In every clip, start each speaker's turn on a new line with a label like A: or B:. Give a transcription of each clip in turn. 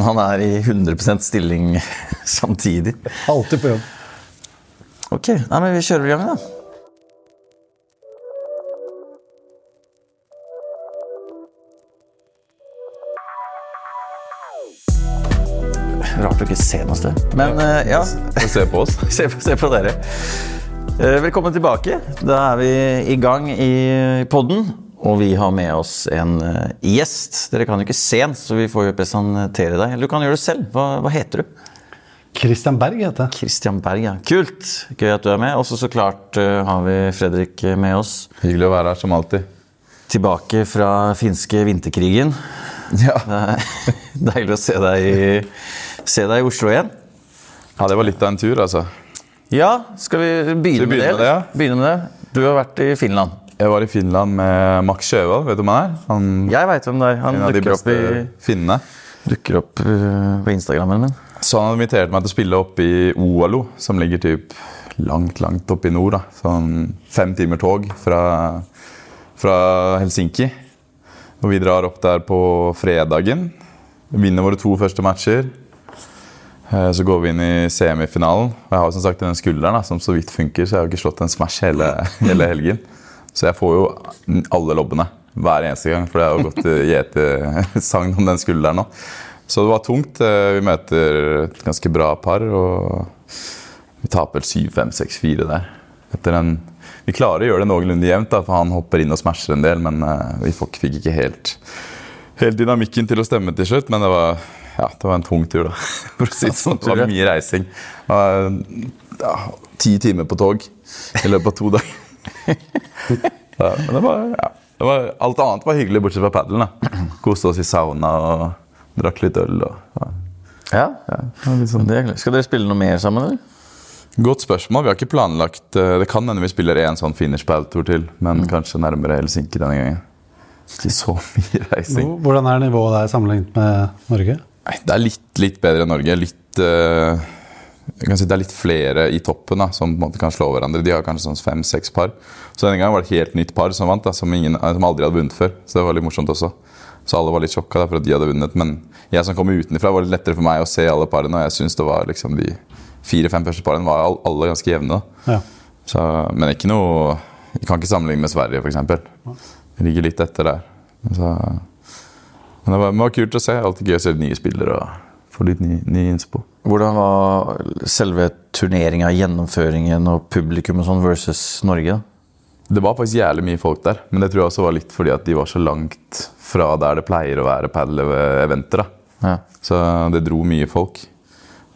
A: Han er i 100% stilling samtidig.
B: Alltid på jobb.
A: Ok, nei, men vi kjører i gang, da. Rart å ikke se noe sted. Men eh, ja,
C: Se på oss.
A: se, på- se på dere. Eh, Velkommen tilbake. Da er vi i gang i podden. Og vi har med oss en eh, gjest. Dere kan jo ikke se den, så vi får jo presentere deg. Eller du kan gjøre det selv. Hva, hva heter du?
B: Christian Berg heter jeg.
A: Christian Berg, ja. Kult! Gøy at du er med. Og så så klart eh, har vi Fredrik med oss.
C: Hyggelig å være her som alltid.
A: Tilbake fra finske vinterkrigen.
C: Ja.
A: Det er Deilig å se deg, i, se deg i Oslo igjen.
C: ja, det var litt av en tur, altså.
A: Ja, skal vi begynne,
C: Skal vi begynne
A: med det?
C: med det, ja?
A: Begynne med det. Du har vært i Finland.
C: Jeg var i Finland med Max Sjøvold, vet du hvem han er? Han,
A: Jeg veit hvem det er. Han dukker opp, i, dukker opp eh, på Instagrammen min.
C: Så han inviterte meg til å spille opp i Oalo, som ligger typ langt, langt oppe i nord. da. Sånn fem timer tog fra, fra Helsinki. Og vi drar opp der på fredagen. Vinner våre to første matcher. Eh, Så går vi inn i semifinalen. Og jeg har jo som sagt den skulderen da, som så vidt funker, så jeg har ikke slått en smash hele, hele helgen. Så jeg får jo alle lobbene hver eneste gang, for det har jo gått gjetesagn om den skulderen nå. Så det var tungt. Eh, Vi møter et ganske bra par, og vi taper 7-5-6-4 der. En, vi klarer å gjøre det noenlunde jevnt, da, for han hopper inn og smasher en del, men eh, vi fikk, fikk ikke helt, helt dynamikken til å stemme til slutt. Men det var, ja, det var en tung tur, da. For å si det sånn. Det var mye reising. Det var, ja, ti timer på tog i løpet av to dager. Ja, men det var, ja, det var, alt annet var hyggelig, bortsett fra paddelen. da. Koste oss i sauna og drakk litt øl. Og, ja.
A: Ja,
C: Ja, litt sånn.
A: det er. Skal dere spille noe mer sammen, eller?
C: Godt spørsmål. Vi har ikke planlagt eh, Det kan hende vi spiller én sånn finish paddle-tur til, men kanskje nærmere Helsinki denne gangen. Ikke så mye reising.
B: Hvordan er nivået der sammenlignet med Norge?
C: Nei, det er litt, litt bedre enn Norge. Litt kan si Det er litt flere i toppen da, som kan slå hverandre. De har kanskje sånn fem-seks par. Så denne gangen var det et helt nytt par som vant, da, som, ingen, eh, som aldri hadde vunnet før. Så det var litt morsomt også. Så alle var litt sjokka da, for at de hadde vunnet. Men jeg som kom utenfra, var litt lettere for meg å se alle parene. Og jeg syns det var liksom de fire-fem første parene var alle ganske jevne.
B: Ja.
C: Så, men ikke noe Vi kan ikke sammenligne med Sverige, f.eks. Vi ligger litt etter der. Så, men det var, det var kult å se. Alltid gøy å se nye spillere og få litt ny, ny innspo.
A: Hvordan var selve turneringa, gjennomføringen og publikum og sånn versus Norge?
C: Det var faktisk jævlig mye folk der, men det tror jeg også var litt fordi at de var så langt fra der det pleier å være padel-eventer.
A: Ja.
C: Så det dro mye folk.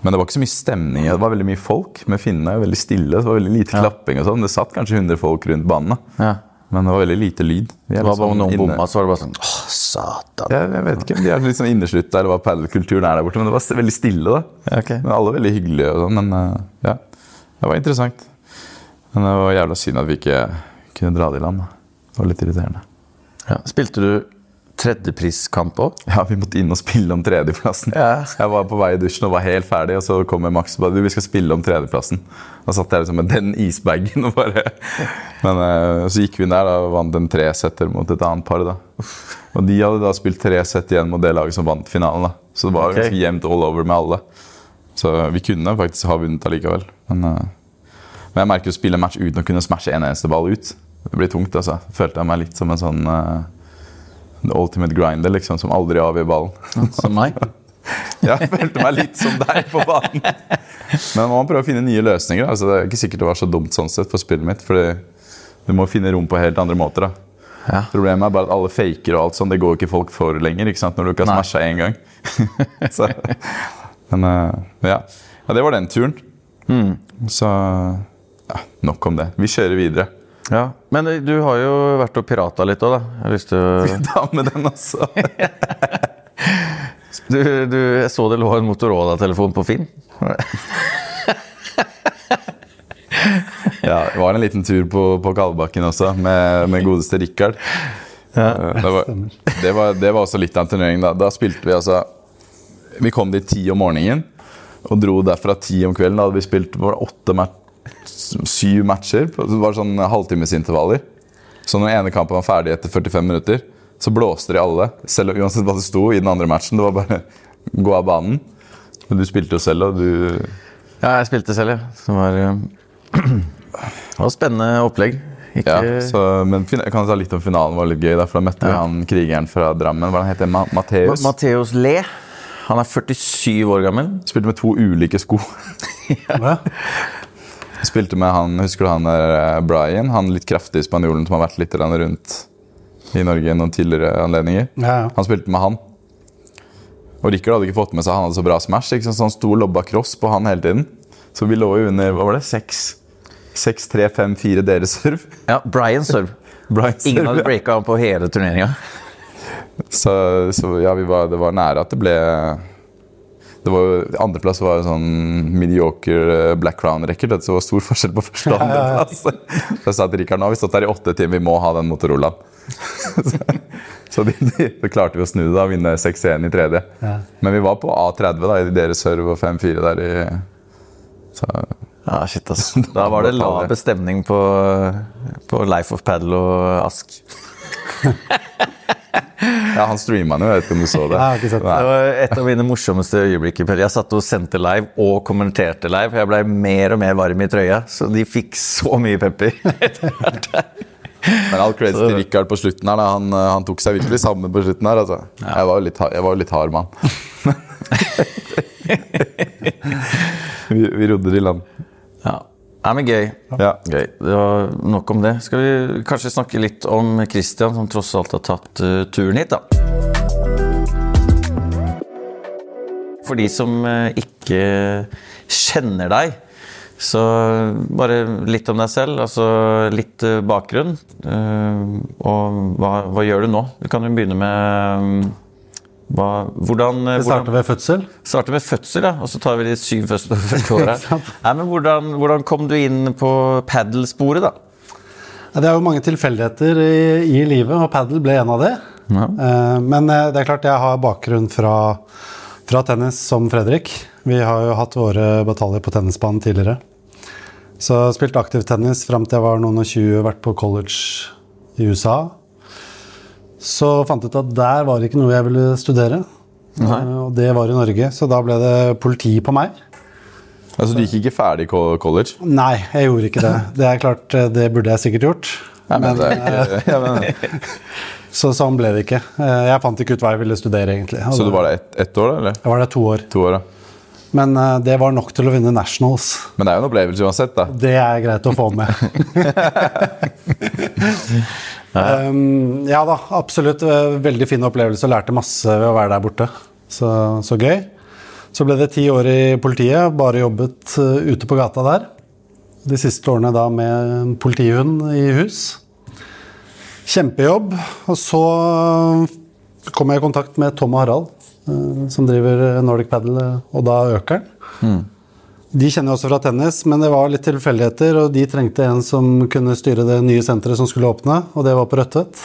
C: Men det var ikke så mye stemning. Det var veldig mye folk, men finnene er jo veldig stille. Det var veldig lite klapping og sånn. Det satt kanskje 100 folk rundt banen,
A: ja.
C: Men det var veldig lite lyd.
A: Det var
C: liksom
A: bare noen
C: inne-
A: bomma, så var det bare sånn Åh, satan.
C: Jeg, jeg vet ikke om de er litt sånn inneslutta, eller hva padelkulturen er der borte, men det var veldig stille, da.
A: Okay.
C: Men alle er veldig hyggelige og sånn, men eh, ja. Det var interessant. Men det var jævla synd at vi ikke kunne dra det i land. da. Det var litt irriterende.
A: Ja. Spilte du tredjepriskamp òg?
C: Ja, vi måtte inn og spille om tredjeplassen.
A: Ja.
C: Jeg var på vei i dusjen og var helt ferdig, og så kommer Max og bare du, vi skal spille om tredjeplassen. Da satt jeg liksom med den isbagen og bare Men eh, så gikk vi inn der da, og vant en tresetter mot et annet par. da. Og de hadde da spilt tre sett igjen mot det laget som vant finalen. da. Så det var
A: okay.
C: ganske jevnt all over med alle. Så vi kunne faktisk ha vunnet allikevel. Men, eh, men jeg merker å spille match uten å kunne smashe en eneste ball ut. Det blir tungt, altså. Følte jeg meg litt som en sånn uh, ultimate grinder, liksom, som aldri avgir ballen.
A: Som meg?
C: Jeg følte meg litt som deg på banen. Men man må prøve å finne nye løsninger. Altså, det er ikke sikkert det var så dumt sånn sett for spillet mitt. Fordi du må finne rom på helt andre måter.
A: Ja.
C: Problemet er bare at alle faker og alt sånt, det går ikke folk for lenger. ikke sant? Når du ikke har smasha én gang. så, men eh, ja. ja, det var den turen.
A: Mm.
C: Så ja, nok om det. Vi kjører videre.
A: Ja. Men eh, du har jo vært og pirata litt òg, da. Jeg har lyst til å
C: Ta med den også.
A: du, du, Jeg så det lå en Motorola-telefon på Finn.
C: Ja, det var en liten tur på, på Kalbakken også, med, med godeste Rikard. Ja, Det, var, det, var, det var også litt av en turnering. Da, da spilte vi altså Vi kom dit ti om morgenen og dro derfra ti om kvelden. Da hadde vi spilt var det åtte mat syv matcher. Det var sånn halvtimesintervaller. Så når ene kampen var ferdig etter 45 minutter, så blåste de alle. Selv uansett hva det sto i den andre matchen. Det var bare gå av banen. Men du spilte jo selv, og du
A: Ja, jeg spilte selv, ja. Det var, eh, det var spennende opplegg. Ikke
C: ja, så, Men jeg kan ta litt om finalen, var litt gøy. da, For da møtte vi
A: Ja.
C: han krigeren fra Drammen. Hva heter han? Ma Matheus?
A: Ma- Matheus Le. Han er 47 år gammel.
C: Spilte med to ulike sko.
B: Ja.
C: Spilte med han, Husker du han der eh, Brian? Han litt kraftige spanjolen som har vært litt rundt i Norge noen tidligere anledninger.
B: Ja, ja.
C: Han spilte med han. Og Rikard hadde ikke fått med seg han hadde så bra smash, ikke sant? så han sto og lobba cross på han hele tiden. Så vi lå jo under hva var det, 6, 6 3, 5, 4 deres serve.
A: Ja, Brian serve.
C: Brian
A: Ingen hadde
C: ja.
A: breaka på hele turneringa.
C: Så, så ja, vi var, det var nære at det ble det var jo, Andreplass var jo sånn mediocre eh, Black Crown-record. Så det var stor forskjell på første og andreplass. Så jeg sa til Rikard nå har vi stått her i åtte timer, vi må ha den Motorolaen. så så de, de, de klarte vi å snu det og vinne 6-1 i tredje.
B: Ja.
C: Men vi var på A30 da, i deres serve og 5-4 der i så,
A: Ja, shit, altså. Da var det lav stemning på, på Life of Paddle og Ask.
C: Ja, han streama den jo, jeg vet ikke om du så det.
B: Det.
A: Var et av mine morsomste øyeblikk. Jeg satt og sendte live og kommenterte live. Jeg blei mer og mer varm i trøya, så de fikk så mye pepper.
C: Men all credit til Rikard på slutten her. Han, eh, han tok seg virkelig sammen på slutten her. Altså. Jeg var jo litt, jeg var litt hard mann. vi, vi rodde det i land.
A: Nei, men gøy.
C: Ja.
A: Gøy. Det var nok om det. Skal vi kanskje snakke litt om Christian, som tross alt har tatt uh, turen hit, da. For de som uh, ikke kjenner deg, så bare litt om deg selv. Altså litt uh, bakgrunn. eh, og hva, hva gjør du nå? Du kan jo begynne med mm, hva, hvordan, eh,
B: Vi
A: hvordan
B: starter ved fødsel.
A: Starter med fødsel, ja, og så tar vi de syv første, åra. Hvordan, hvordan kom du inn på padelsporet, da?
B: Ja, Det er jo mange tilfeldigheter i, i livet, og padel ble en av de.
A: Ja.
B: Eh, Men eh, det er klart jeg har bakgrunn fra, fra tennis som Fredrik. Vi har jo hatt våre bataljer på tennisbanen tidligere. Så jeg har spilt aktiv tennis fram til jeg var noen og 20, vært på college i USA. Så fant jeg ut at der var det ikke noe jeg ville studere. Nei. Og det var i Norge, så da ble det politi på meg.
C: Altså, Du gikk ikke ferdig co- college?
B: Nei, jeg gjorde ikke det. Det er klart, eh, det burde jeg sikkert gjort.
C: Ja, men
B: Men,
C: ikke, men,
B: Så sånn ble det ikke. Eh, Jeg fant ikke ut hva jeg ville studere, egentlig. Og
C: så du var der ett et år, da? eller?
B: Jeg var der to år.
C: To år, ja.
B: Men eh, det var nok til å vinne Nationals.
C: Men det er jo en opplevelse uansett, da.
B: Det er greit å få med. um, ja da, absolutt. Veldig fin opplevelse. Lærte masse ved å være der borte. Så, så gøy. Så ble det ti år i politiet. Bare jobbet eh, ute på gata der. De siste årene da med politihund i hus. Kjempejobb. Og så eh, kom jeg i kontakt med Tom og Harald, eh, som driver Nordic Paddle, og da Økeren. De kjenner jeg også fra tennis, men det var litt tilfeldigheter, og de trengte en som kunne styre det nye senteret som skulle åpne, og det var på Rødtvet.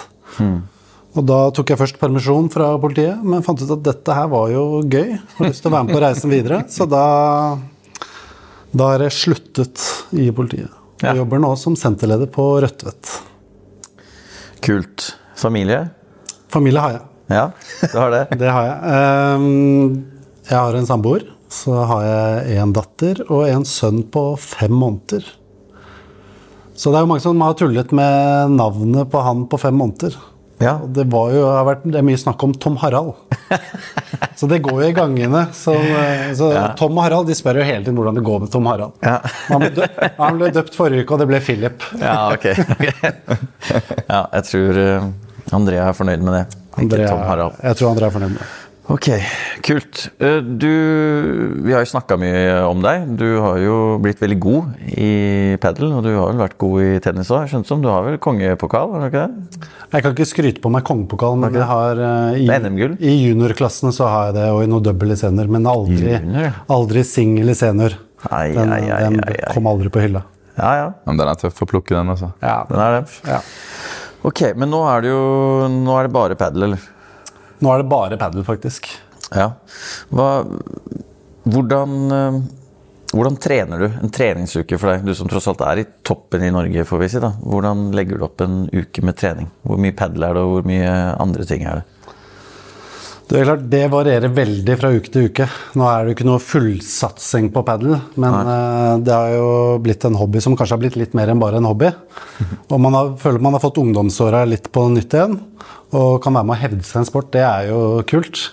B: Og da tok jeg først permisjon fra politiet, men fant ut at dette her var jo gøy. Har lyst til å være med på reisen videre, så da, da har jeg sluttet i politiet.
A: Ja.
B: Jeg jobber nå som senterleder på Rødtvet.
A: Kult. Familie?
B: Familie har jeg.
A: Ja, du har det.
B: Det har jeg. Ehm, Jeg har en samboer. Så har jeg en datter og en sønn på fem måneder. Så det er jo mange som har tullet med navnet på han på fem måneder.
A: Ja.
B: Det, var jo, har vært, det er mye snakk om Tom Harald. Så det går jo i gangene. Så, så Tom og Harald de spør jo hele tiden hvordan det går med Tom Harald.
A: Ja.
B: Han ble, døpt, han ble døpt forrige uke, og det ble Philip.
A: Ja, ok. Ja, jeg tror eh, Andrea er fornøyd med det. Ikke
B: Andrea-
A: Tom Harald.
B: Jeg tror Andrea er fornøyd med det.
A: Ok, kult. Eh, Du, vi har jo snakka mye om deg. Du har jo blitt veldig god i padel, og du har vel vært god i tennis òg. skjønt som du har vel kongepokal? har du ikke det?
B: Jeg kan ikke skryte på meg kongepokal, men jeg har uh, i, i juniorklassene så har jeg det, og i noen double i senior, men aldri,
A: Junior?
B: aldri singel i senior.
A: Ai,
B: Den,
A: ai, ai,
B: den kom aldri på hylla.
A: Ja, ja.
C: Ja, men den er tøff å plukke, den. altså.
B: Ja,
A: Den er det.
B: ja.
A: Ok, men nå er det jo Nå er det bare padel, eller?
B: Nå er det bare padel, faktisk.
A: Ja. Hva, hvordan, eh, hvordan trener du en treningsuke for deg? Du som tross alt er i toppen i Norge, får vi si. da. Hvordan legger du opp en uke med trening? Hvor mye padel er det, og hvor mye andre ting er det?
B: Det er klart, det varierer veldig fra uke til uke. Nå er det jo ikke noe fullsatsing på padel, men Nei. det har jo blitt en hobby som kanskje har blitt litt mer enn bare en hobby. Og man har, føler man har fått ungdomsåra litt på nytt igjen, og kan være med å hevde seg en sport. Det er jo kult.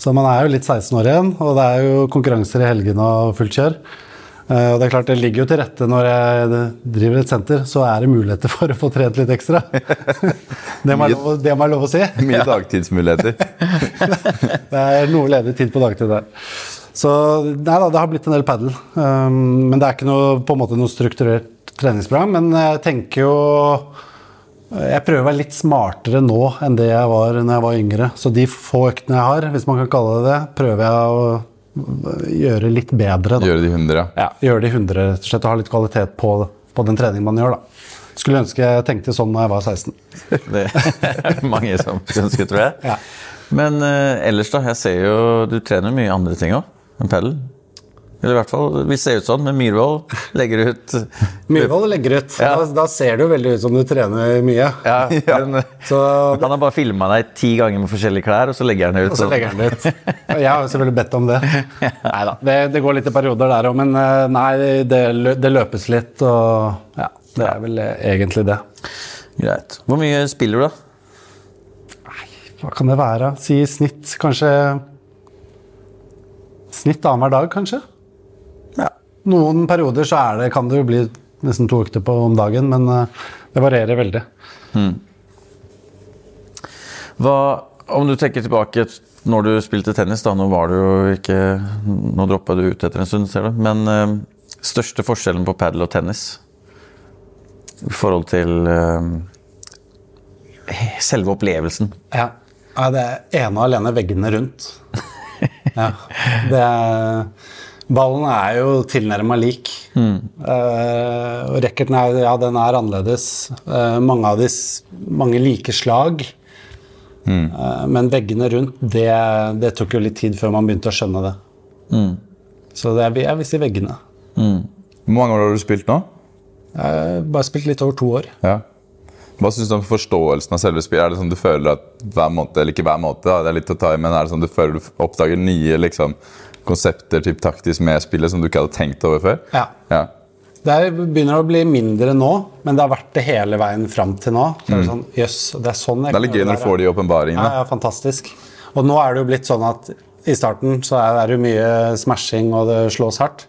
B: Så man er jo litt 16 år igjen, og det er jo konkurranser i helgene og fullt kjør. Uh, og det er klart, det ligger jo til rette når jeg driver et senter, så er det muligheter for å få trent litt ekstra. det, må jeg lov, det må jeg lov å si.
C: Mye dagtidsmuligheter.
B: det er noe ledig tid på dagtid der. Så nei da, det har blitt en del padel. Um, men det er ikke noe, på en måte noe strukturert treningsprogram. Men jeg tenker jo Jeg prøver å være litt smartere nå enn det jeg var når jeg var yngre. Så de få øktene jeg har, hvis man kan kalle det det, prøver jeg å gjøre litt bedre. Da.
C: Gjøre de 100,
B: ja. Gjøre de 100, rett og slett. Og ha litt kvalitet på, på den treningen man gjør, da. Skulle ønske jeg tenkte sånn når jeg var 16.
A: Det er mange som skulle ønske, tror jeg.
B: Ja.
A: Men uh, ellers, da. Jeg ser jo du trener mye andre ting òg enn padel. Eller i hvert fall vi ser ut sånn, men Myhrvold legger ut
B: Myhrvold legger ut.
A: Ja.
B: Da, da ser det jo veldig ut som du trener mye.
A: Ja, men,
B: Så,
A: Han har bare filma deg ti ganger med forskjellige klær, og så legger han det ut.
B: og så legger han det ut. Jeg har jo selvfølgelig bedt om det. Nei da, det, det går litt i perioder der òg, men eh, nei, det, det løpes litt, og ja, det er vel egentlig det.
A: Greit. Hvor mye spiller du, da?
B: Hva kan det være? Si i snitt kanskje Snitt annenhver dag, kanskje?
A: Ja.
B: Noen perioder så er det, kan det jo bli nesten to økter på om dagen, men eh, det varierer veldig.
A: Hva, om du tenker tilbake når du spilte tennis, da, nå var du jo ikke Nå droppa du ut etter en stund, ser du. Men øh, største forskjellen på padel og tennis i forhold til øh, selve opplevelsen?
B: Ja. Ja det er ene og alene veggene rundt. ja. Det ballen er jo tilnærma lik. Mm. og racketen er, ja, den er annerledes. Uh, mange av de mange like slag. Eh, men veggene rundt, det, det tok jo litt tid før man begynte å skjønne det. Så det er, jeg vil si veggene.
C: Hvor mange år har du spilt nå?
B: Jeg har bare spilt litt over to år.
C: Ja. Hva syns du om forståelsen av selve spillet? Er det sånn du føler at hver måned, eller ikke hver måned, det er litt å ta i, men er det sånn du føler du oppdager nye liksom, konsepter typ taktisk med spillet som du ikke hadde tenkt over før?
B: Ja.
C: Ja.
B: Det er, begynner å bli mindre nå, men det har vært det hele veien fram til nå. Så er det sånn, jøss, det er sånn jeg
C: Det er litt gøy når du får de åpenbaringene.
B: Ja, ja, fantastisk. Og nå er det jo blitt sånn at i starten så er det jo mye smashing og det slås hardt.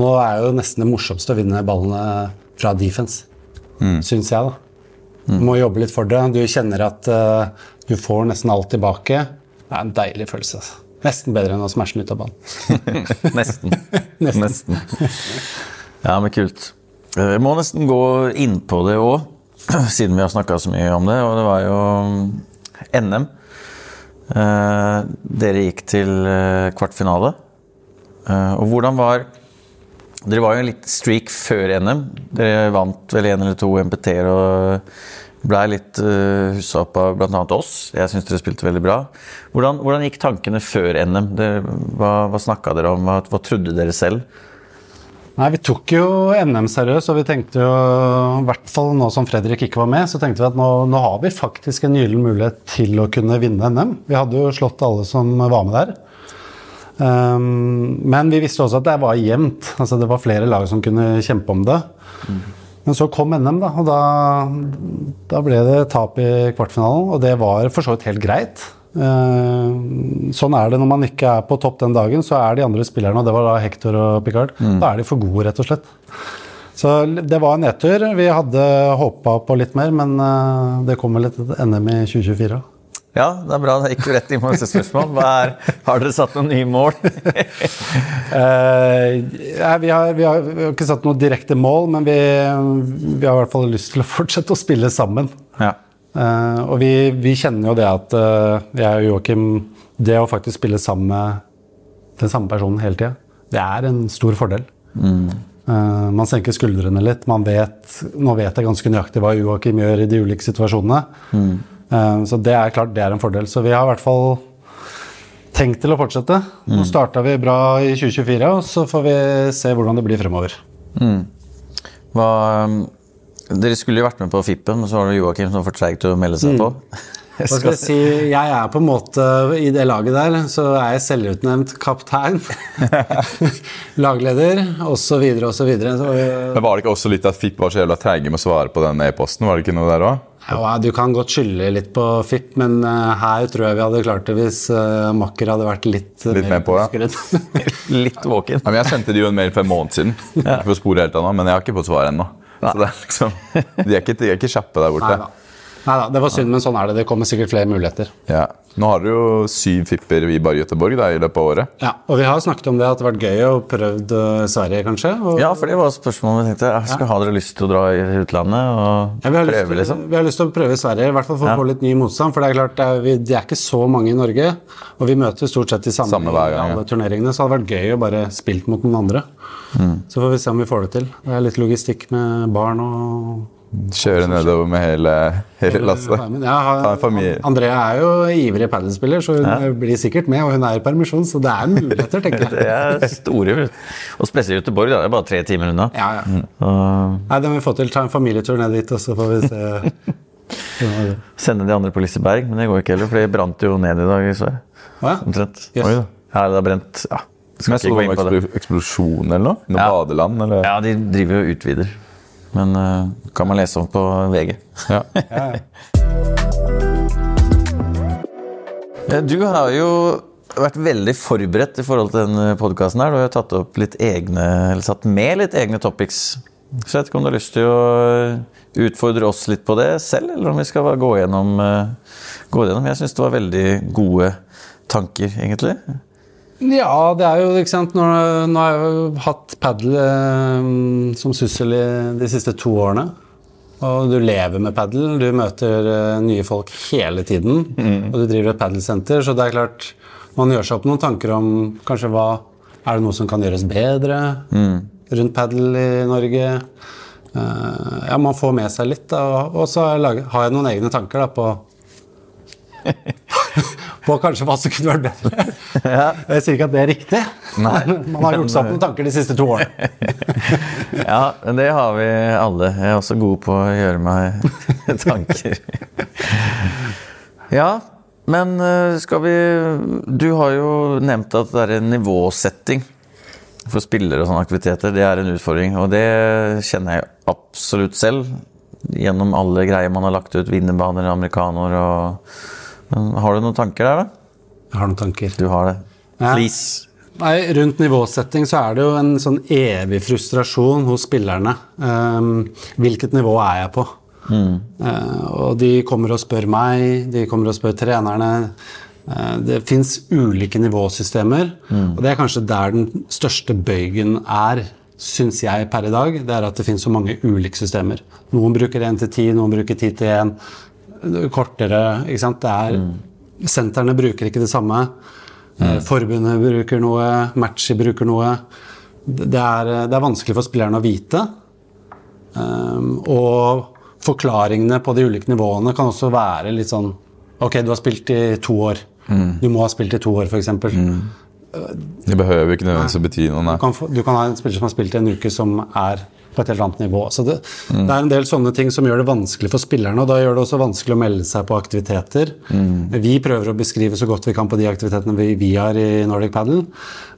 B: Nå er jo nesten det morsomste å vinne ballene fra defense,
C: Mm.
B: syns jeg, da. Du må jobbe litt for det. Du kjenner at uh, du får nesten alt tilbake. Det er en deilig følelse. altså. Nesten bedre enn å smashe den ut av banen.
A: Nesten. nesten. Ja, men kult. Eh, Jeg må nesten gå inn på det òg, siden vi har snakka så mye om det. Og det var jo mm, NM. Eh, Dere gikk til eh, kvartfinale. Eh, Og hvordan var Dere var jo en litt streak før NM. Dere vant vel en eller to MPT-er og blei litt uh, hussa opp av bl.a. oss. Jeg syns dere spilte veldig bra. Hvordan, hvordan gikk tankene før NM? Det, hva hva snakka dere om? Hva, hva trodde dere selv?
B: Nei, Vi tok jo NM seriøst, og vi tenkte jo, i hvert fall nå som Fredrik ikke var med, så tenkte vi at nå, nå har vi faktisk en gyllen mulighet til å kunne vinne NM. Vi hadde jo slått alle som var med der. Um, men vi visste også at det var jevnt. Altså, det var flere lag som kunne kjempe om det. Men så kom NM, da, og da, da ble det tap i kvartfinalen. Og det var for så vidt helt greit. Uh, sånn er det når man ikke er på topp den dagen, så er de andre spillerne, og det var da Hector og Picard, da er de for gode, rett og slett. Så det var en nedtur. Vi hadde håpa på litt mer, men eh, det kommer litt et NM i 2024.
A: Ja, det er bra. Det gikk du rett inn på neste spørsmål. Er, har dere satt noen nye mål?
B: Eh, vi, har, vi, har, vi har ikke satt noen direkte mål, men vi, vi har i hvert fall lyst til å fortsette å spille sammen.
A: ja.
B: Eh, og vi, vi kjenner jo det at eh, jeg og Joakim Det å faktisk spille sammen med den samme personen hele tida, det er en stor fordel. Eh, man senker skuldrene litt. Man vet, nå vet jeg ganske nøyaktig hva Joakim gjør i de ulike situasjonene. Eh, så det er klart det er en fordel. Så vi har i hvert fall tenkt til å fortsette. Nå starta vi bra i 2024, og så får vi se hvordan det blir fremover.
A: Hva, dere skulle jo vært med på Fippen, men så var det Joakim som for treig til å melde seg på.
B: Hva skal jeg si? Jeg er på en måte I det laget der så er jeg selvutnevnt kaptein. Lagleder osv. osv.
C: Men Var det ikke også litt at FIP var så jævla treige med å svare på den e-posten? Var det ikke noe der òg?
B: Ja, du kan godt skylde litt på FIP, men uh, her tror jeg vi hadde klart det hvis uh, Makker hadde vært litt, uh,
C: litt med på, ja.
A: litt våken.
C: Ja, jeg sendte de jo en mail for en måned siden, ja. for å spore helt annet, men jeg har ikke fått svar ennå. Så det er liksom, de er ikke, de er ikke kjappe der borte.
B: Nei, Nei da, det var synd, men sånn er det. Det kommer sikkert flere muligheter.
C: Ja. Nå har dere jo syv fipper i bare Göteborg da, i løpet av året.
B: Ja, og vi har snakket om det at det har vært gøy å prøve Sverige, kanskje. Og...
A: Ja, for det var spørsmålet vi tenkte. Jeg skal ja. Ha dere lyst til å dra i utlandet og ja, prøve,
B: til,
A: liksom?
B: Vi har lyst til å prøve Sverige, i hvert fall for å få litt ny motstand. For det er klart, det er, vi, det er, ikke så mange i Norge, og vi møter stort sett de samme, samme hver gang, alle turneringene, så det hadde vært gøy å bare spilt mot noen andre. Mm. Så får vi se om vi får det til. Det er litt logistikk med barn og
C: Kjøre nedover med hele, hele lasset.
B: Ja, Andrea er jo ivrig padelspiller, så hun ja. blir sikkert med. Og hun er i permisjon, så det er muligheter, tenker jeg.
A: det er store, Og spesielt Göteborg, da. Det er bare tre timer unna.
B: Ja, ja. Mm. Og... Nei, Det må vi få til. Ta en familietur ned dit, og så får vi se.
A: Sende de andre på Liseberg, men det går ikke heller, for det brant jo ned i dag Så.
B: Ja?
A: Omtrent. Yes. Oi, ja, det har brent ja.
C: Skal gå inn på det. Eksplosjon eller noe? Noe ja. badeland? Eller?
A: Ja, de driver og utvider. Men uh, kan man lese om på VG. Ja. du har jo vært veldig forberedt i forhold til denne podkasten. Du har tatt opp litt egne, eller satt med litt egne topics. Så jeg vet ikke om du har lyst til å utfordre oss litt på det selv, eller om vi skal gå gjennom, gå gjennom. Jeg syns det var veldig gode tanker, egentlig.
B: Ja, det er jo ikke sant Nå, nå har jeg jo hatt padel eh, som syssel i de siste to årene. Og du lever med padel. Du møter eh, nye folk hele tiden. Mm. Og du driver et padelsenter, så det er klart Man gjør seg opp noen tanker om kanskje hva Er det noe som kan gjøres bedre mm. rundt padel i Norge? Eh, ja, man får med seg litt. Da, og så har jeg noen egne tanker da, på på kanskje hva som kunne vært bedre. Ja. Jeg sier ikke at det er riktig. Nei. Man har gjort seg opp noen tanker de siste to årene.
A: ja, men det har vi alle. Jeg er også god på å gjøre meg tanker. ja, men eh, skal vi Du har jo nevnt at det er en nivåsetting for spillere og sånne aktiviteter. Det er en utfordring, og det kjenner jeg absolutt selv. Gjennom alle greier man har lagt ut, vinnerbaner, amerikaner og men har du noen tanker der, da?
B: Jeg har noen tanker.
A: Du har det. Please.
B: Nei, rundt nivåsetting så er det jo en sånn evig frustrasjon hos spillerne. Um, hvilket nivå er jeg på? Mm. Uh, og de kommer og spør meg, de kommer og spør trenerne. Uh, det fins ulike nivåsystemer, mm. og det er kanskje der den største bøygen er. Syns jeg per i dag, det er at det finnes så mange ulike systemer. Noen bruker 1 til 10, noen bruker 10 til 1 kortere. ikke sant? Det er, mm. Sentrene bruker ikke det samme. Mm. Forbundet bruker noe, Matchy bruker noe. Det er, det er, vanskelig for spillerne å vite. Um, og forklaringene på de ulike nivåene kan også være litt sånn Ok, du har spilt i to år. Mm. Du må ha spilt i to år, f.eks. Mm.
C: Det behøver ikke nødvendigvis å bety noe.
B: Du kan, du kan ha en spiller som har spilt i en uke, som er på et helt annet nivå. Så det, mm. det, er en del sånne ting som gjør det vanskelig for spillerne. Og da gjør det også vanskelig å melde seg på aktiviteter. Mm. Vi prøver å beskrive så godt vi kan på de aktivitetene vi, vi har i Nordic Paddle,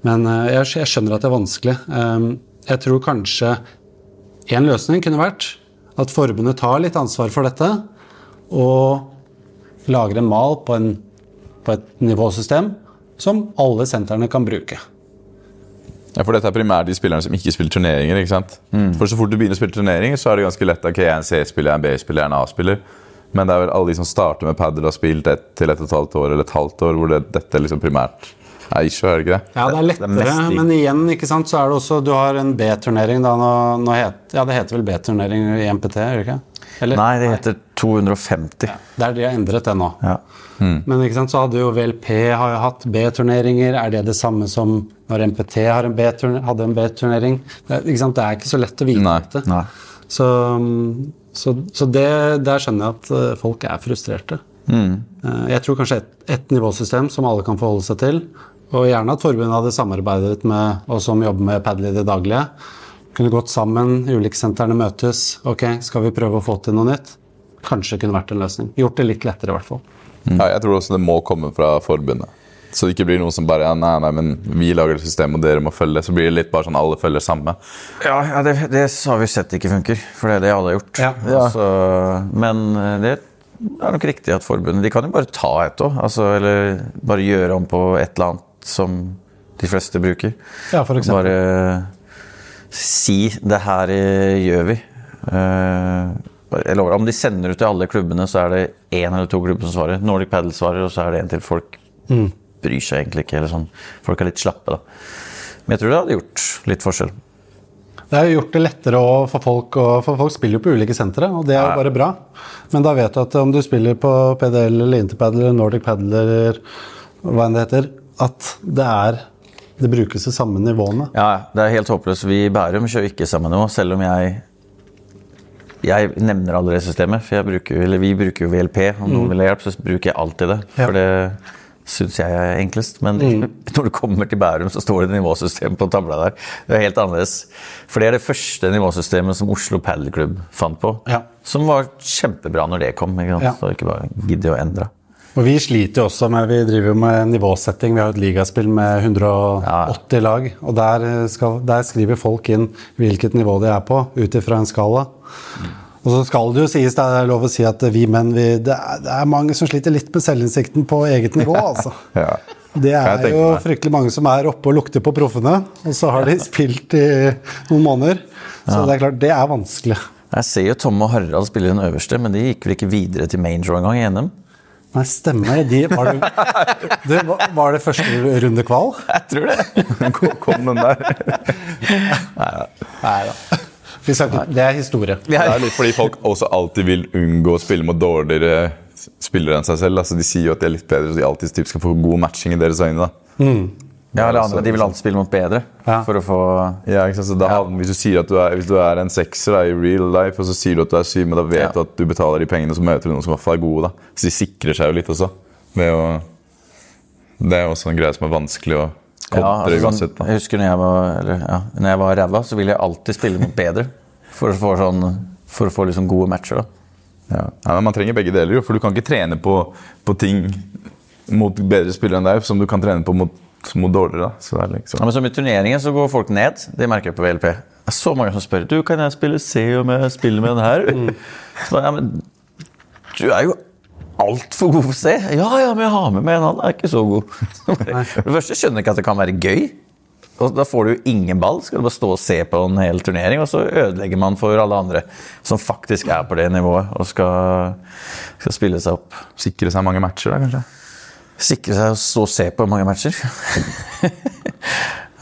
B: men uh, jeg, jeg, skjønner at det er vanskelig. Um, jeg tror kanskje en løsning kunne vært at forbundet tar litt ansvar for dette og lager en mal på, en, på et nivåsystem som alle sentrene kan bruke.
C: Ja, for dette er primært de spillerne som ikke spiller turneringer. ikke sant? Mm. For Så fort du begynner å spille turneringer, så er det ganske lett. ok, Jeg er en C-spiller, jeg er en B-spiller, jeg er en A-spiller. Men det er vel alle de som starter med padel og har spilt ett til ett og et halvt år eller et halvt år, hvor det, dette liksom primært er issue, er det ikke det?
B: Ja, det er lettere, det er men igjen ikke sant, så er det også Du har en B-turnering. da, nå, nå het, Ja, det heter vel B-turnering i MPT, gjør det ikke?
A: Eller? Nei, det heter 250. Ja,
B: det er de har endret det nå. Ja. Mm. Men ikke sant, så hadde jo VLP har jo hatt B-turneringer. Er det det samme som når MPT en hadde en B-turnering? Det, det, er ikke så lett å vite Nei. dette. Nei. Så, så, så det, der skjønner jeg at eh, folk er frustrerte. Mm. Eh, jeg tror kanskje ett et nivåsystem som alle kan forholde seg til. Og gjerne at forbundet hadde samarbeidet med oss som jobber med Padley i det daglige. Kunne gått sammen, ulikssentrene møtes. Ok, skal vi prøve å få til noe nytt? Kanskje kunne vært en løsning. Gjort det litt lettere, i hvert fall.
C: Ja, jeg tror også det må komme fra forbundet. Så det ikke blir noe som bare ja, nei, nei, men vi lager et system, og dere må følge. det. Så blir det litt bare sånn alle følger samme.
A: Ja, ja det, det har vi sett ikke funker, for det er det alle har gjort.
B: Ja.
A: Altså, men eh, det er nok riktig at forbundet De kan jo bare ta et òg, altså, eller bare gjøre om på et eller annet som de fleste bruker.
B: Ja, for eksempel.
A: Bare si 'det her eh, gjør vi'. Eh, jeg lover, Om de sender ut til alle klubbene, så er det én eller to klubber som svarer. Nordic Paddle svarer, og så er det en til. Folk bryr seg egentlig ikke. eller sånn. Folk er litt slappe, da. Men jeg tror det hadde gjort litt forskjell.
B: Det har gjort det lettere for folk, for folk spiller jo på ulike sentre, og det er jo bare bra. Men da vet du at om du spiller på PDL eller Interpaddle eller Nordic Paddle eller hva enn det heter, at det er det brukes de samme nivåene.
A: Ja, det er helt håpløst. Vi i Bærum kjører ikke samme nivå, selv om jeg jeg nevner allerede systemet, for bruker, eller vi bruker jo VLP. Om noen vil ha hjelp, så bruker jeg alltid det. For det syns jeg er enklest. Men når du kommer til Bærum, så står det nivåsystem på tavla der. Det er helt annerledes. For det er det første nivåsystemet som Oslo Paddleclub fant på.
B: Ja.
A: Som var kjempebra når det kom. Ikke sant?
B: Ja.
A: Så ikke bare gidde å endre.
B: Og vi sliter jo også med Vi driver jo med nivåsetting. Vi har et ligaspill med 180 lag. Og der, skal, der skriver folk inn hvilket nivå de er på, ut ifra en skala. Og så skal det jo sies, det er lov å si at vi menn vi, det, er, det er mange som sliter litt med selvinnsikten på eget nivå, altså.
C: Ja.
B: Det er jo fryktelig mange som er oppe og lukter på proffene, og så har de spilt i noen måneder. Så det er klart, det er vanskelig.
A: Jeg ser jo Tom og Harald spiller den øverste, men de gikk vel ikke videre til main draw engang i NM?
B: Nei, stemmer. De, var, det, det, var- det første runde kval?
A: Jeg tror det.
C: Kom- den der.
B: Nei da. Det er historie.
C: Det er litt fordi folk også alltid vil unngå å spille mot dårligere spillere enn seg selv. Altså, de sier jo at de er litt bedre, så de alltid typ skal få god matching i deres øyne. da.
A: Ja, eller andre, De vil alltid spille mot bedre
B: Ja.
A: for å få
C: Ja, ikke sant? Så da, Hvis du sier at du er, hvis du er en sekser da, i real life, og så sier du at du er syv, men da vet
A: Ja.
C: du at du betaler de pengene, så møter du noen som i hvert fall er gode. da. Så de sikrer seg jo litt også. Det er jo det er også en greie som er vanskelig å
A: ja, altså, sånn,
C: uansett. da.
A: Jeg husker når jeg var, eller, ja, når jeg var ræva, så ville jeg alltid spille mot bedre. For å få, sånn, for å få liksom gode matcher. da.
C: Ja. Ja, men man trenger begge deler, jo, for du kan ikke trene på, på ting mot bedre spillere enn deg som du kan trene på mot, mot dårligere. da. Så det er liksom...
A: Ja, men som I turneringen så går folk ned. Det merker jeg på VLP. Det er så mange som spør du, kan jeg spille C om jeg spiller med den her. Så, ja, men du er jo altfor god for C. Ja, ja, men jeg har med meg en, han er ikke så god. For det første skjønner jeg ikke at det kan være gøy. Og Da får du jo ingen ball. Skal du bare stå og se på en hel turnering, og så ødelegger man for alle andre som faktisk er på det nivået og skal, skal spille seg opp.
C: Sikre seg mange matcher, da, kanskje.
A: Sikre seg å stå og se på mange matcher.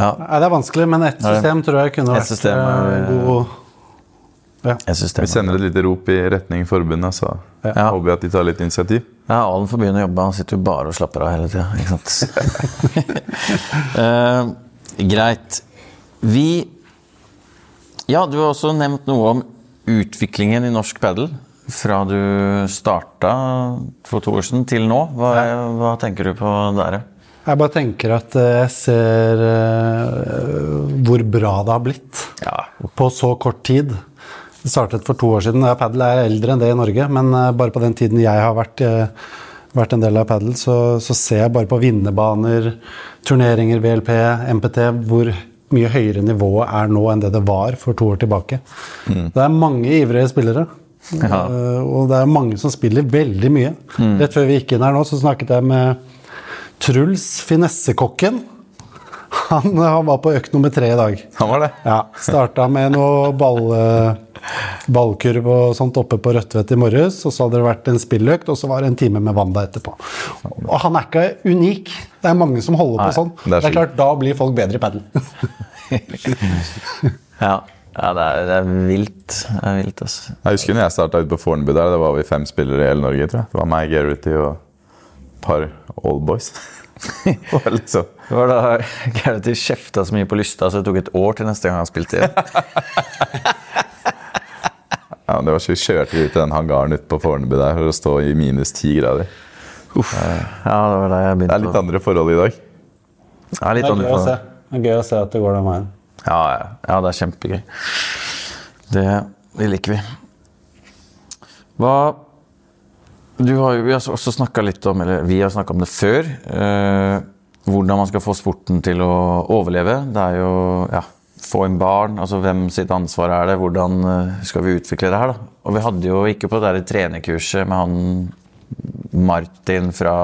A: ja,
B: Nei, det er vanskelig, men ett system tror jeg kunne vært
A: system er-
B: eh, god
A: ja.
C: Vi sender et lite rop i retning forbundet, så
A: Ja.
C: håper vi at de tar litt initiativ.
A: Ja, Alen får begynne å jobbe. Han sitter jo bare og slapper av hele tida. Ikke sant? Eh, greit. Vi Ja, du har også nevnt noe om utviklingen i norsk padel. Fra du starta for to år siden til nå. Hva, hva tenker du på der?
B: Jeg bare tenker at eh, jeg ser eh, hvor bra det har blitt
A: Ja.
B: på så kort tid. Det startet for to år siden. Padel er eldre enn det i Norge, men eh, bare på den tiden jeg har vært, vært en del av padel, så, så ser jeg bare på vinnerbaner, turneringer, VLP, MPT, hvor mye høyere nivået er nå enn det det var for to år tilbake. Det er mange ivrige spillere.
A: Ja.
B: Eh, Og det er mange som spiller veldig mye. Rett før vi gikk inn her nå, så snakket jeg med Truls Finessekokken. Han, han var på økt nummer tre i dag.
C: Han var det.
B: Ja, Starta med noe ball, ballkurv og sånt oppe på Rødtvet i morges. Og så hadde det vært en spilløkt, og så var det en time med Wanda etterpå. Og han er ikke unik. Det er mange som holder på sånn.
C: det er
B: Det er, klart, Da blir folk bedre i padel.
A: Ja, ja det, er, det er vilt. Det er vilt, altså.
C: Jeg husker når jeg starta ute på Fornebu der, da var vi fem spillere i hele Norge. tror jeg. Det var meg, Garrity og et par oldboys. boys. liksom,
A: Det var da Gareth kjefta så mye på Lysta, så det tok et år til neste gang han spilte igjen.
C: ja, det var så Vi kjørte ut til den hangaren ute på Fornebu der for å stå i minus ti grader.
A: Ja, det var da jeg
C: Det er litt andre forhold i dag.
A: Ja, litt
B: Det er
A: andre
B: gøy å
A: forhold.
B: Det er gøy å se at det går den veien.
A: Ja, ja, ja, det er kjempegøy. Det, det liker vi. Hva har vi har også snakka litt om, eller vi har snakka om det før, eh, hvordan man skal få sporten til å overleve. Det er jo ja, få inn barn, altså hvem sitt ansvar er det, hvordan eh, skal vi utvikle det her, da. Og vi hadde jo ikke på det der trenerkurset med han Martin fra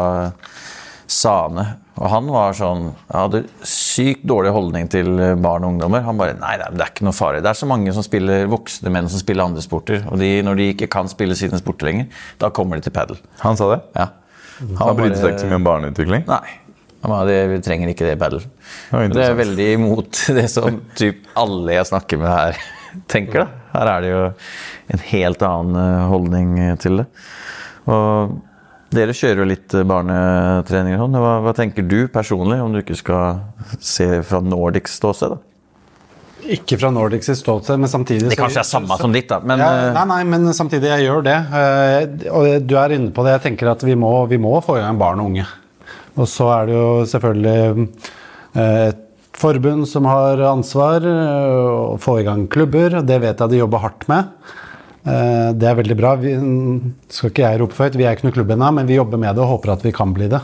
A: Sane. Og han var sånn hadde sykt dårlig holdning til barn og ungdommer. Han bare Nei, det er ikke noe farlig. Det er så mange som spiller voksne menn som spiller andre sporter. Og de, når de ikke kan spille sine sporter lenger, da kommer de til padel.
C: Han sa det?
A: Ja.
C: Han brydde seg ikke så mye om barneutvikling?
A: Nei. Han bare, det, vi trenger ikke det i padel.
C: var
A: Det er veldig imot det som typ alle jeg snakker med her, tenker. da. Her er det jo en helt annen eh, holdning til det. Og dere kjører jo litt barnetreninger. barnetrening. sånn. Hva, hva tenker du personlig, om du ikke skal se fra Nordics ståsted? da?
B: Ikke fra Nordics ståsted, men samtidig
A: Det kanskje er samme som ditt, da, men
B: ja,
A: eh,
B: nei, nei, men samtidig, jeg gjør det. Eh, Og du er inne på det. Jeg tenker at vi må, vi må få i gang barn og unge. Og så er det jo selvfølgelig eh, et forbund som har ansvar eh, å få i gang klubber. Det vet jeg de jobber hardt med. Eh, Det er veldig bra. Vi, skal ikke jeg rope for høyt, vi er ikke noe klubb ennå, men vi jobber med det og håper at vi kan bli det.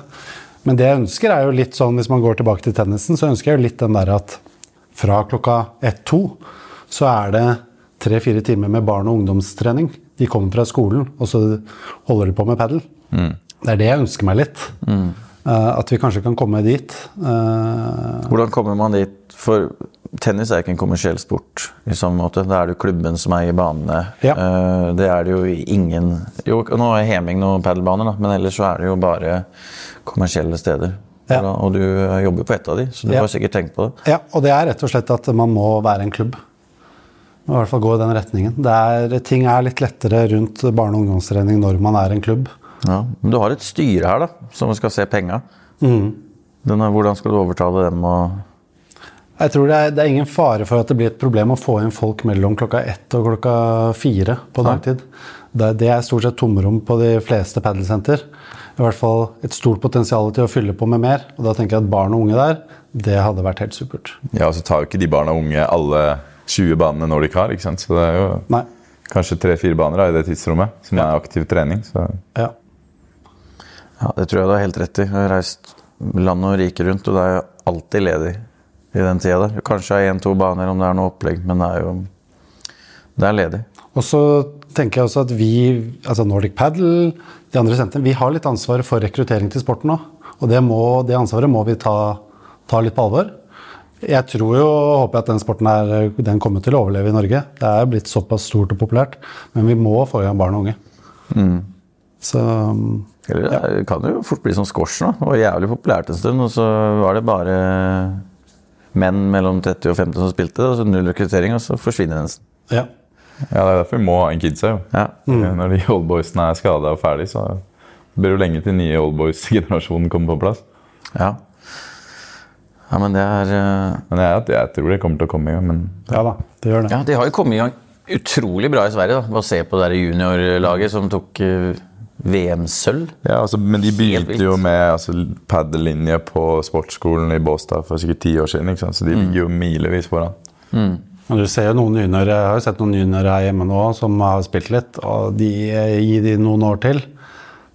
B: Men det jeg ønsker, er jo litt sånn, hvis man går tilbake til tennisen, så ønsker jeg jo litt den der at fra klokka ett-to så er det tre-fire timer med barn- og ungdomstrening. De kommer fra skolen, og så holder de på med padel. Det er det jeg ønsker meg litt. Eh, At vi kanskje kan komme dit. Eh,
A: hvordan kommer man dit? For tennis er ikke en kommersiell sport i samme måte. Da er det jo klubben som eier banene.
B: Ja.
A: Eh, Det er det jo ingen Jo, nå er Heming noen padelbaner, da, men ellers så er det jo bare kommersielle steder.
B: Ja.
A: Og, du jobber på ett av de, så du
B: Ja.
A: har sikkert tenkt på det.
B: Ja, og det er rett og slett at man må være en klubb. I hvert fall gå i den retningen. Det er, ting er litt lettere rundt barne- og ungdomstrening når man er en klubb.
A: Ja. Men du har et styre her da, som skal se penga.
B: Mm.
A: Denne, hvordan skal du overtale dem? Og
B: Jeg tror det er, det er ingen fare for at det blir et problem å få inn folk mellom klokka ett og klokka fire på dagtid. Det, det er stort sett tomrom på de fleste padelsenter. I hvert fall et stort potensial til å fylle på med mer. Og da tenker jeg at barn og unge der, det hadde vært helt supert.
C: Ja, og så tar jo ikke de barna og unge alle 20 banene når de har, ikke sant? Så det er jo
B: Nei.
C: kanskje tre-fire baner da, i det tidsrommet som er aktiv trening. Så
B: Ja.
A: Ja, det tror jeg du har helt rett i. Jeg har reist land og rike rundt, og det er jo alltid ledig i den tida der. Kanskje er én-to baner om det er noe opplegg, men det er jo Det er ledig.
B: Og så tenker jeg også at vi, altså Nordic Paddle, de andre sentrene, vi har litt ansvar for rekruttering til sporten òg. Og det, må, det ansvaret må vi ta, ta litt på alvor. Jeg tror jo og håper at den sporten er, den kommer til å overleve i Norge. Det er blitt såpass stort og populært. Men vi må få igjen barn og unge. Så
A: Eller det kan jo fort bli som squash nå. Det var jævlig populært en stund, og så var det bare menn mellom 30 og 50 som spilte, og så null rekruttering, og så forsvinner den.
B: ja.
C: ja, det er derfor vi må ha en kidsa. jo.
A: Ja.
C: Når de oldboysene er skada og ferdig, så blir det jo lenge til nye oldboys-generasjonen kommer på plass.
A: ja. Ja, men det er uh...
C: Men jeg, jeg tror det kommer til å komme i gang. Men
B: ja da, det gjør det.
A: Ja, de har jo kommet i gang utrolig bra i Sverige, da. Bare se på det juniorlaget som tok eh, VM-sølv.
C: Ja, altså, men de begynte jo med altså, paddellinje på sportsskolen i Båstad for sikkert ti år siden. Ikke sant? Så de ligger jo milevis foran.
B: Men du ser jo noen juniorer, Jeg har jo sett noen juniorer her hjemme nå som har spilt litt. og de, Gir de noen år til,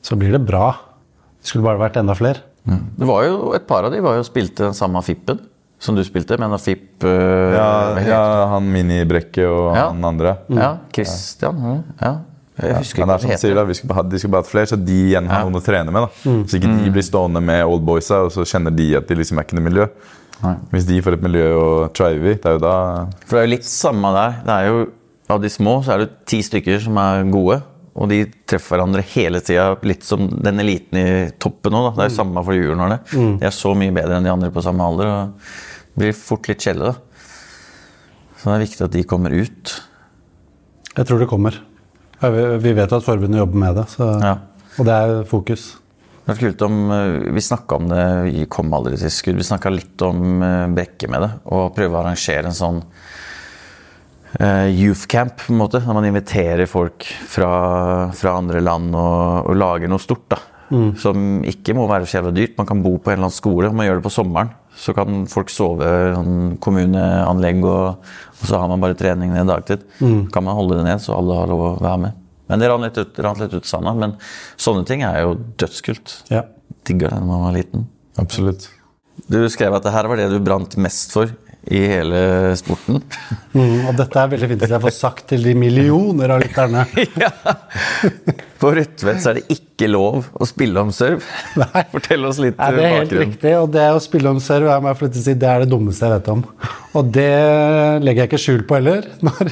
B: så blir det bra. Det skulle bare vært enda flere.
A: Det var jo Et par av de var jo spilte den samme Fippen som du spilte, men Fipp eh,
C: Ja, ja han Mini-Brekke og
A: Ja.
C: han andre.
A: ja, Christian. Ja. Jeg husker
C: Men
A: ikke
C: det er
A: hva det heter.
C: da, vi skulle bare, ha- De skulle bare hatt flere, så de igjen har
A: Ja.
C: noen å trene med. da. Så ikke de blir stående med old boysa, og så kjenner de at de liksom er ikke noe miljø.
A: Nei.
C: Hvis de får et miljø å trive i, det er jo da
A: For det er jo litt samme der. Det er jo, av de små så er det ti stykker som er gode. Og de treffer hverandre hele tida, litt som den eliten i toppen nå. Det er jo samme for juniorene. De er så mye bedre enn de andre på samme alder. og det blir fort litt kjedelig, da. Så det er viktig at de kommer ut.
B: Jeg tror det kommer. Ja, vi, vi vet at forbundet jobber med det, så,
A: Ja.
B: og det er fokus.
A: Det kult om, eh, Vi snakka om det, vi kom aldri til skudd. Vi snakka litt om eh, Brekke med det. Og prøve å arrangere en sånn uh, youth camp, på en måte. Når man inviterer folk fra, fra andre land og, og lager noe stort. da. Som ikke må være så jævla dyrt. Man kan bo på en eller annen skole, og man gjør det på sommeren. Så kan folk sove i sånn kommuneanlegg, og, og så har man bare trening ned dagtid. Kan man holde det ned, så alle har lov å være med. Men det rant litt ut, rant litt ut sanda. Men sånne ting er jo dødskult.
B: Ja.
A: Digga det da man var liten.
C: Absolutt.
A: Du skrev at det her var det du brant mest for i hele sporten.
B: Mm, og dette er veldig fint at jeg får sagt til de millioner av lytterne.
A: ja. På Rødtvet så er det ikke lov å spille om serve.
B: Nei.
A: Fortell oss litt
B: bakgrunnen. det er helt
A: bakgrunn.
B: riktig, og det å spille om serve er, si, det er det dummeste jeg vet om. Og det legger jeg ikke skjul på heller. Når,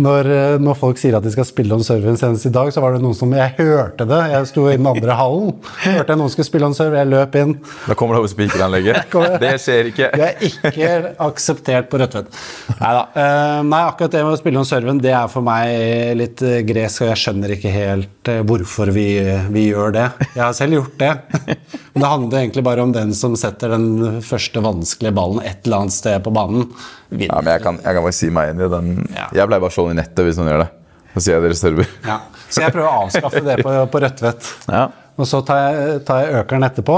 B: når, når folk sier at de skal spille om serven senest i dag, så var det noen som Jeg hørte det. Jeg sto i den andre hallen. Hørte jeg noen skulle spille om serve, jeg løp inn.
C: Da kommer det over spikeranlegget. Det skjer ikke.
B: Det er ikke akseptert på Rødtvet. Neida. da. nei, akkurat det med å spille om serven, det er for meg litt eh, gresk, og jeg skjønner ikke helt eh, hvorfor vi, vi gjør det. Jeg har selv gjort det. Men det handler egentlig bare om den som setter den første vanskelige ballen et eller annet sted på banen.
C: Ja, men jeg kan, jeg kan bare si meg inn i den.
B: Ja.
C: Jeg pleier bare å slå den i nettet hvis noen gjør det. Så sier jeg dere server.
B: Ja. Så jeg prøver å avskaffe det på, på Rødtvet.
A: Ja.
B: Og så tar jeg, tar jeg økeren etterpå,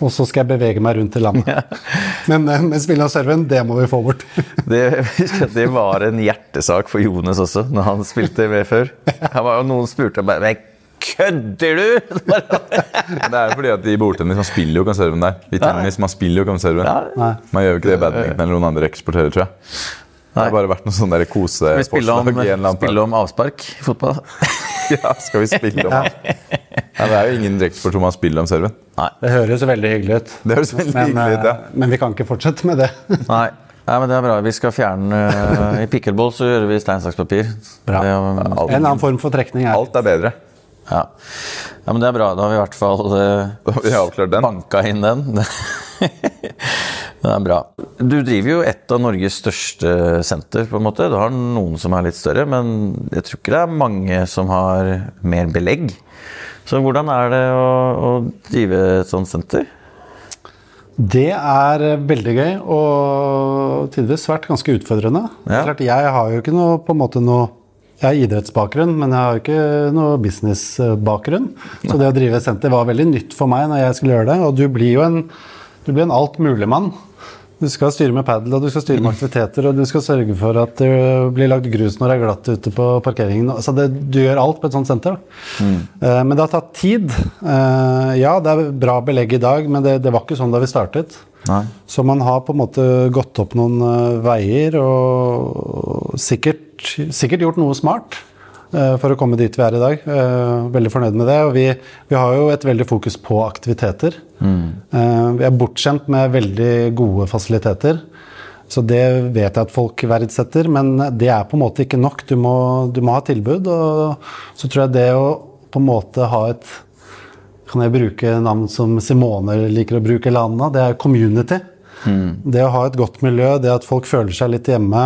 B: og så skal jeg bevege meg rundt i landet. Men, eh, men spillet av serven, det må vi få bort.
A: Det, det var en hjertesak for Jones også, når han spilte med før. Han var, noen spurte Men kødder du?!
C: Det er jo fordi at i bordtennis man spiller jo ikke om serven der. I tennis man spiller jo ikke om serven.
B: Nei.
C: Man gjør jo ikke det i badminton eller noen andre eksporterer, tror jeg. Det har bare vært noen sånne koseforslag.
A: Skal vi spille om, spille om avspark i fotball?
C: Ja, skal vi spille om ja. Det er jo ingen reksport som man spill om serven.
A: Nei.
B: Det høres veldig hyggelig ut.
C: Det høres veldig
B: Men,
C: hyggelig ut, ja.
B: eh, men vi kan ikke fortsette med det.
A: Nei. Nei, men det er bra. Vi skal fjerne uh, I pickleball så gjør vi stein, saks, papir.
B: Bra.
A: Det,
B: En annen form for trekning er
C: Alt er bedre.
A: Ja. ja, men det er bra. Da har vi i hvert fall
C: uh, vi den.
A: banka inn den. det er bra. Du driver jo et av Norges største senter, på en måte. Du har noen som er litt større, men jeg tror ikke det er mange som har mer belegg. Så hvordan er det å, å drive et sånt senter?
B: Det er veldig gøy og tidvis svært ganske utfordrende.
A: Ja.
B: Klart, jeg har jo ikke noe, på en måte noe Jeg har idrettsbakgrunn, men jeg har ikke noe businessbakgrunn. Så det å drive senter var veldig nytt for meg når jeg skulle gjøre det. Og du blir jo en, du blir en altmuligmann. Du skal styre med padel, og du skal styre med aktiviteter, og du skal sørge for at det blir lagd grus når det er glatt ute på parkeringen. Så det, du gjør alt på et sånt senter. Mm. Eh, Men det har tatt tid. Eh, Ja, det er bra belegg i dag, men det, det var ikke sånn da vi startet.
A: Nei.
B: Så man har på en måte gått opp noen eh, veier og sikkert, sikkert gjort noe smart eh, for å komme dit vi er i dag. Eh, veldig fornøyd med det. Og vi, vi har jo et veldig fokus på aktiviteter. Eh, vi er bortskjemt med veldig gode fasiliteter. Så det vet jeg at folk verdsetter, men det er på en måte ikke nok. Du må, du må ha tilbud. Og så tror jeg det å på en måte ha et kan jeg bruke navn som Simone liker å bruke, eller Anna, det er community. Det å ha et godt miljø, det at folk føler seg litt hjemme.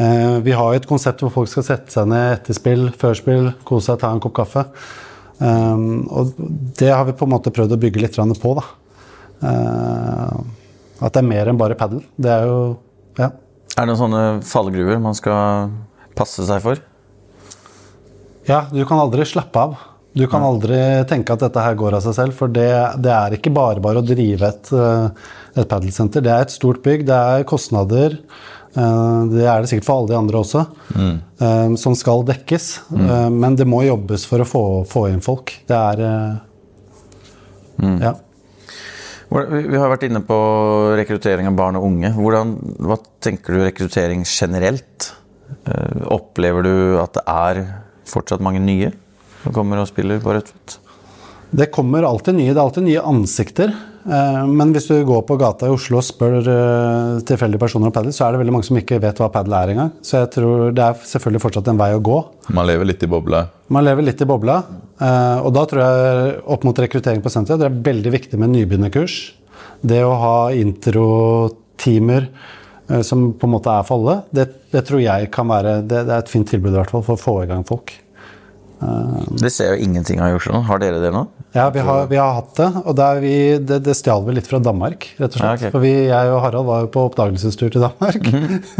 B: Eh, vi har jo et konsept hvor folk skal sette seg ned etter spill, før spill, kose seg, ta en kopp kaffe. Um, og det har vi på en måte prøvd å bygge litt på. da. Eh, at det er mer enn bare padel. Det er jo Ja.
A: Er det noen sånne fallgruver man skal passe seg for?
B: Ja, du kan aldri slappe av. Du kan aldri tenke at dette her går av seg selv, for det, det er ikke bare bare å drive et, eh, et padelsenter. Det er et stort bygg, det er kostnader. Eh, Det er det sikkert for alle de andre også, mm. som skal dekkes. Mm. Men det må jobbes for å få, få inn folk. Det er mm. Ja.
A: Vi har vært inne på rekruttering av barn og unge. Hvordan, hva tenker du rekruttering generelt? Eh, Opplever du at det er fortsatt mange nye som kommer og spiller på Rødtvet?
B: Det kommer alltid nye, det er alltid nye ansikter. Eh, Men hvis du går på gata i Oslo og spør eh, tilfeldige personer om padel, så er det veldig mange som ikke vet hva padel er engang. Så jeg tror det er selvfølgelig fortsatt en vei å gå.
C: Man lever litt i bobla.
B: Man lever litt i bobla. eh, Og da tror jeg opp mot rekruttering på senteret det er veldig viktig med nybegynnerkurs. Det å ha introtimer som på en måte er for alle, det, det tror jeg kan være det, det er et fint tilbud i hvert fall for å få i gang folk.
A: Det ser jo ingenting av i Oslo. Har dere det nå?
B: Ja, vi har, vi har hatt det, og vi, det, det stjal vi litt fra Danmark, rett og slett.
A: Ja, okay.
B: For vi, jeg og Harald var jo på oppdagelsestur til Danmark.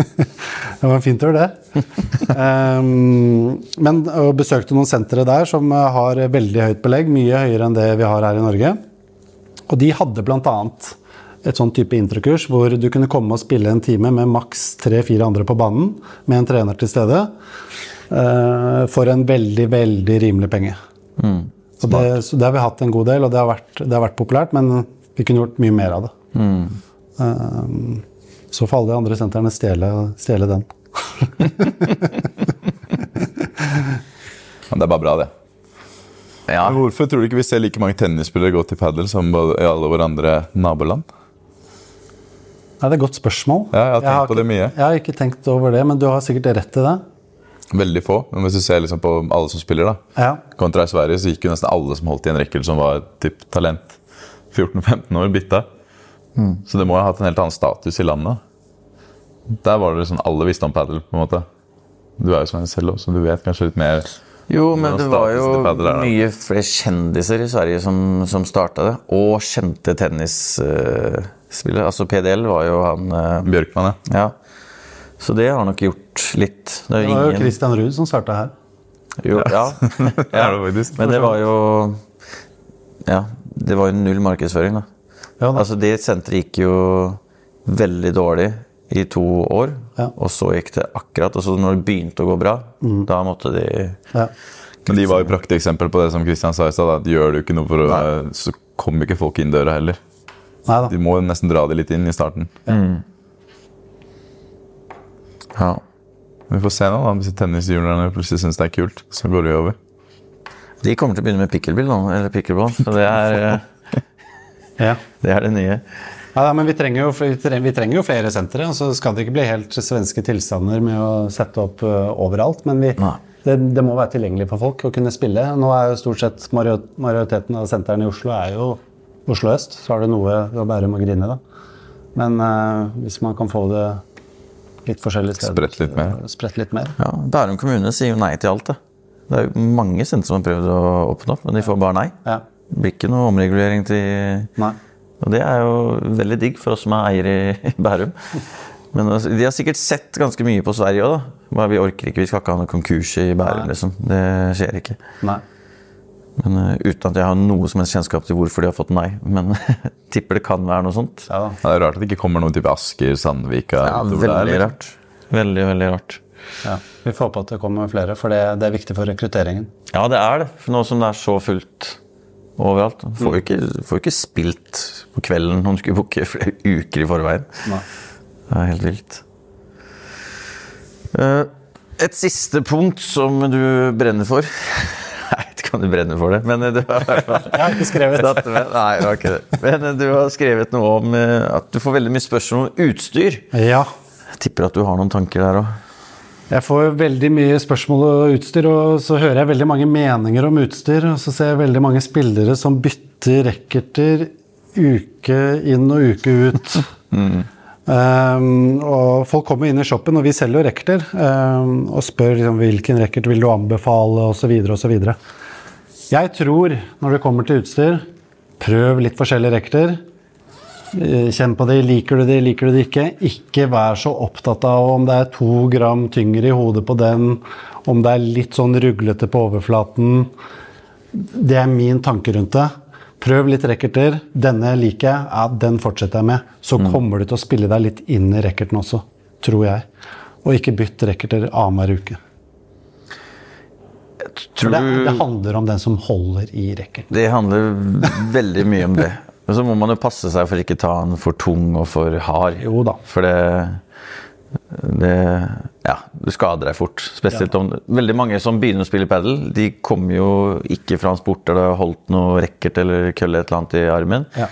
B: det var en fin tur, det. um, men og besøkte noen sentre der som eh, har veldig høyt belegg, mye høyere enn det vi har her i Norge. Og de hadde bl.a. et sånn type introkurs hvor du kunne komme og spille en time med maks tre-fire andre på banen, med en trener til stede. Eh, for en veldig, veldig rimelig penge. så, det, så det har vi hatt en god del, og det har vært, det har vært populært, men vi kunne gjort mye mer av det. Eh, så får alle de andre sentrene stjele, stjele den.
C: Men det er bare bra, det.
A: Ja.
C: Hvorfor tror du ikke vi ser like mange tennisspillere gå til padel som i alle våre andre naboland?
B: Nei, det er et godt spørsmål.
C: Ja, jeg har tenkt på
B: ikke,
C: det mye.
B: Jeg har ikke tenkt over det, men du har sikkert rett i det.
C: Veldig få. Men hvis du ser liksom på alle som spiller, da.
B: Ja.
C: Kontra i Sverige så gikk jo nesten alle som holdt i en rekkel som var typ talent. 14-15 år bytta. Så det må ha hatt en helt annen status i landet. Der var det sånn alle visste om padel, på en måte. Du er jo som en selv også, så du vet kanskje litt mer.
A: Jo, men det var jo
C: padel
A: mye flere kjendiser i Sverige som, som starta det. Og kjente tennisspillere. Altså PDL var jo han uh,
C: Bjørkman, ja.
A: Ja. Så det har nok gjort litt. Det er
B: Det
A: var
B: var jo
A: ingen
B: Christian Ruud som starta her.
A: jo, ja.
C: ja.
A: Men det var jo Ja, det var jo null markedsføring, da.
B: Ja, da.
A: Altså, det senteret gikk jo veldig dårlig i to år,
B: Ja.
A: og så gikk det akkurat Og så når det begynte å gå bra,
B: Mm.
A: da måtte de
B: Ja.
C: Men de var jo prakteksempel på det som Kristian sa i stad. Gjør du ikke noe for å Så kommer ikke folk inn døra heller.
B: Neida.
C: De må nesten dra det litt inn i starten.
A: Ja.
C: Vi får se nå, da. Hvis tennisjulerne plutselig syns det er kult, så går det jo over.
A: De kommer til å begynne med pickleball nå, eller pickleball. Så det er, eh,
B: Ja.
A: det er det nye.
B: Ja, da, men vi trenger, jo, vi trenger, vi trenger jo flere sentre. og Så skal det ikke bli helt svenske tilstander med å sette opp uh, overalt. Men vi, det, det må være tilgjengelig for folk å kunne spille. Nå er jo stort sett major- majoriteten av sentrene i Oslo er jo Oslo øst. Så har du noe å bære med å grine, da. Men uh, hvis man kan få det litt forskjellige steder
C: Spredt litt mer.
B: Spredt litt mer.
A: Ja, Bærum kommune sier jo nei til alt, det. Det er jo mange sentre som har prøvd å åpne opp, men de får bare nei.
B: Ja.
A: Det blir ikke noe omregulering til
B: Nei.
A: Og det er jo veldig digg for oss som er eiere i, Bærum. Men altså, de har sikkert sett ganske mye på Sverige òg, da. Bare vi orker ikke, vi skal ikke ha noen konkurs i Bærum, liksom. Det skjer ikke.
B: Nei.
A: Men uh, Uten at jeg har noe som helst kjennskap til hvorfor de har fått nei. Men tipper det kan være noe sånt.
B: Ja, da.
C: Det er rart at det ikke kommer noen type Asker, Sandvika
A: Ja, Veldig
C: der,
A: rart. Veldig, veldig rart.
B: Ja. Vi får på at det kommer flere, for det, det er viktig for rekrutteringen.
A: Ja, det er det. For nå som det er så fullt overalt. Får jo ikke, får jo ikke spilt på kvelden om du skulle booke flere uker i forveien.
B: Nei.
A: Det er helt vilt. Uh, Et siste punkt som du brenner for vet ikke om du brenner for det, men du har
B: Jeg har ikke skrevet.
A: det. Nei, det var ikke det. Men du har skrevet noe om eh, at du får veldig mye spørsmål om utstyr.
B: Ja.
A: Jeg tipper at du har noen tanker der òg.
B: Jeg får veldig mye spørsmål og utstyr, og så hører jeg veldig mange meninger om utstyr. Og så ser jeg veldig mange spillere som bytter racketer uke inn og uke ut. Um, og folk kommer inn i shoppen, og vi selger jo racketer, um, og spør liksom, hvilken racket vil du anbefale, osv. osv. Jeg tror, når det kommer til utstyr, prøv litt forskjellige racketer. Eh, Kjenn på de, liker du de, liker du de ikke. Ikke vær så opptatt av om det er to gram tyngre i hodet på den, om det er litt sånn ruglete på overflaten. Det er min tanke rundt det. Prøv litt racketer. Denne liker jeg, ja, den fortsetter jeg med. Så kommer du til å spille deg litt inn i racketen også, tror jeg. Og ikke bytt racketer annenhver uke.
A: Tror
B: det, det handler om den som holder i racketen.
A: Det handler veldig mye om det. Men så må man jo passe seg for ikke ta den for tung og for hard.
B: Jo da.
A: For det, det Ja, du skader deg fort. Spesielt om Veldig mange som begynner å spille padel, de kommer jo ikke fra en sport der de har holdt noe racket eller kølle et eller annet i armen.
B: Ja.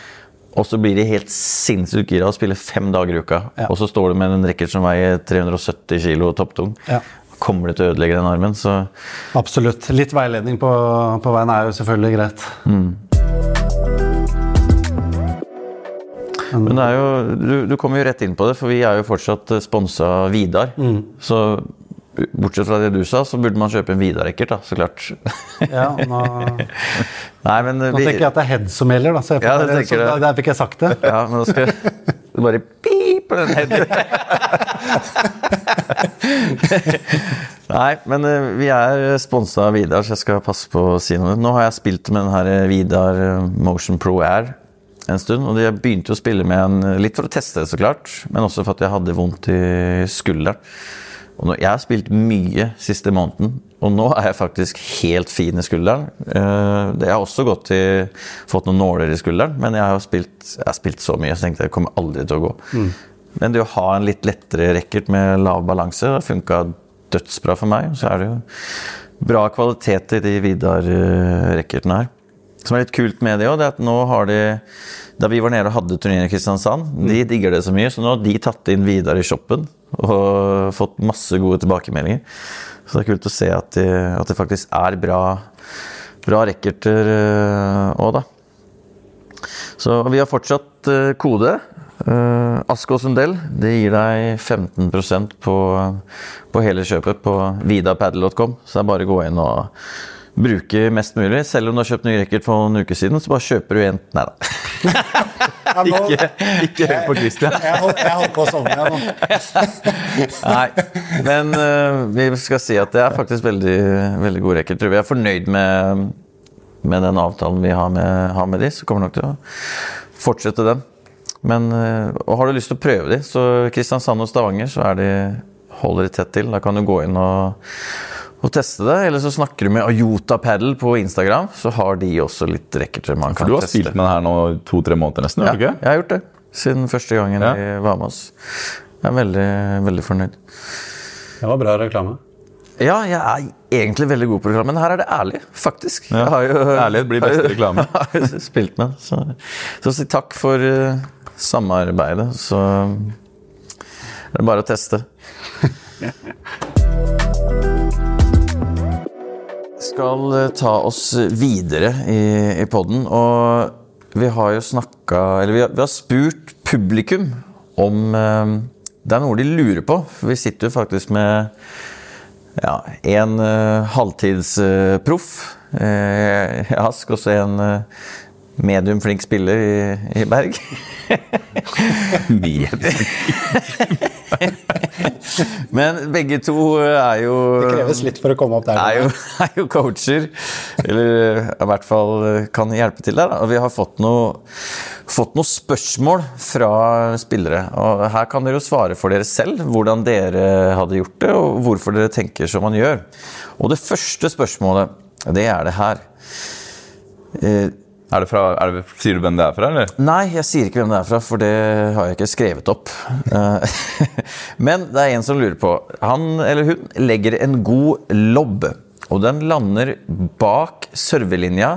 A: Og så blir de helt sinnssykt gira og spiller fem dager i uka.
B: Ja.
A: Og så står du med en racket som veier 370 kilo topptung.
B: Ja.
A: Kommer du til å ødelegge den armen, så
B: Absolutt. Litt veiledning på, på veien er jo selvfølgelig greit.
A: Men det er jo, du, du kommer jo rett inn på det, for vi er jo fortsatt sponsa Vidar. Vidar. Så bortsett fra det du sa, så burde man kjøpe en Vidar-racket, da, så klart.
B: Ja, nå,
A: Nei, men
B: nå
A: vi,
B: tenker jeg at det er head som gjelder, da. Så
A: Ja, det
B: så da, der fikk jeg sagt det.
A: Ja, men da skal du bare pip på den headen. Nei, men eh, vi er sponsa av Vidar, så jeg skal passe på å si noe. Nå har jeg spilt med den her eh, Vidar eh, Motion Pro Air en stund, og jeg begynte å spille med en litt for å teste det, så klart, men også for at jeg hadde vondt i skulderen. Og jeg har spilt mye siste måneden, og nå er jeg faktisk helt fin i skulderen. Eh, jeg har også gått til, fått noen nåler i skulderen, men jeg har spilt, jeg har spilt så mye så jeg tenkte jeg kommer aldri til å gå. Men det å ha en litt lettere racket med lav balanse har funka dødsbra for meg. Så er det jo bra kvalitet i de Vidar-racketene her. Som er litt kult med det òg, er at nå har de Da vi var nede og hadde turnering i Kristiansand, de digger det så mye, så nå har de tatt inn Vidar i shoppen og fått masse gode tilbakemeldinger. Så det er kult å se at det de faktisk er bra, bra racketer òg, da. Så vi har fortsatt uh, kode. Uh, Ask og Sundell det gir deg 15 på, på hele kjøpet på vidapaddle.com. Så det er bare å gå inn og bruke mest mulig. Selv om du har kjøpt ny racket for noen uker siden, så bare kjøper du en Nei da.
C: ikke, ikke hør på Christian.
B: Jeg holdt, jeg holdt på å sovne, jeg nå.
A: Nei, men uh, vi skal si at det er faktisk veldig, veldig god racket. Vi er fornøyd med, med den avtalen vi har med, har med de, så kommer vi nok til å fortsette den. Men uh, og har du lyst til å prøve de, så Kristiansand og Stavanger så er de, holder de tett til. Da kan du gå inn og og teste det. Eller så snakker du med Ayota Paddle på Instagram, så har de også litt racketer man kan
C: For du har
A: teste.
C: spilt med det her nå to-tre måneder nesten?
A: Ja,
C: ikke?
A: jeg har gjort det. Siden første gangen
C: Ja.
A: de var med oss. Jeg er veldig, veldig fornøyd.
B: Det var bra reklame.
A: Ja, jeg er egentlig veldig god på reklame, men her er det ærlig, faktisk.
C: Ja.
A: Jeg har jo,
C: Ærlighet blir beste reklame.
A: Jeg har jo spilt med, så, så si takk for eh, samarbeidet. Så det er bare å teste. skal eh, ta oss videre i, i podden, og vi har jo snakka Eller vi har, vi har spurt publikum om eh, Det er noe de lurer på, for vi sitter jo faktisk med ja, en eh, halvtidsproff Eh, Ask, og så en uh, medium flink spiller i, i Berg. Men begge to er jo
B: Det kreves litt for å komme opp der.
A: er jo, er jo coacher. Eller i hvert fall kan hjelpe til der. Og vi har fått noe, fått noe spørsmål fra spillere. Og her kan dere jo svare for dere selv hvordan dere hadde gjort det, og hvorfor dere tenker som man gjør. Og det første spørsmålet, det er det her. Eh,
C: Er det fra, er det, sier du hvem det er fra, eller?
A: Nei, jeg sier ikke hvem det er fra, for det har jeg ikke skrevet opp. Eh, Men det er en som lurer på. Han eller hun legger en god lobb, og den lander bak servelinja,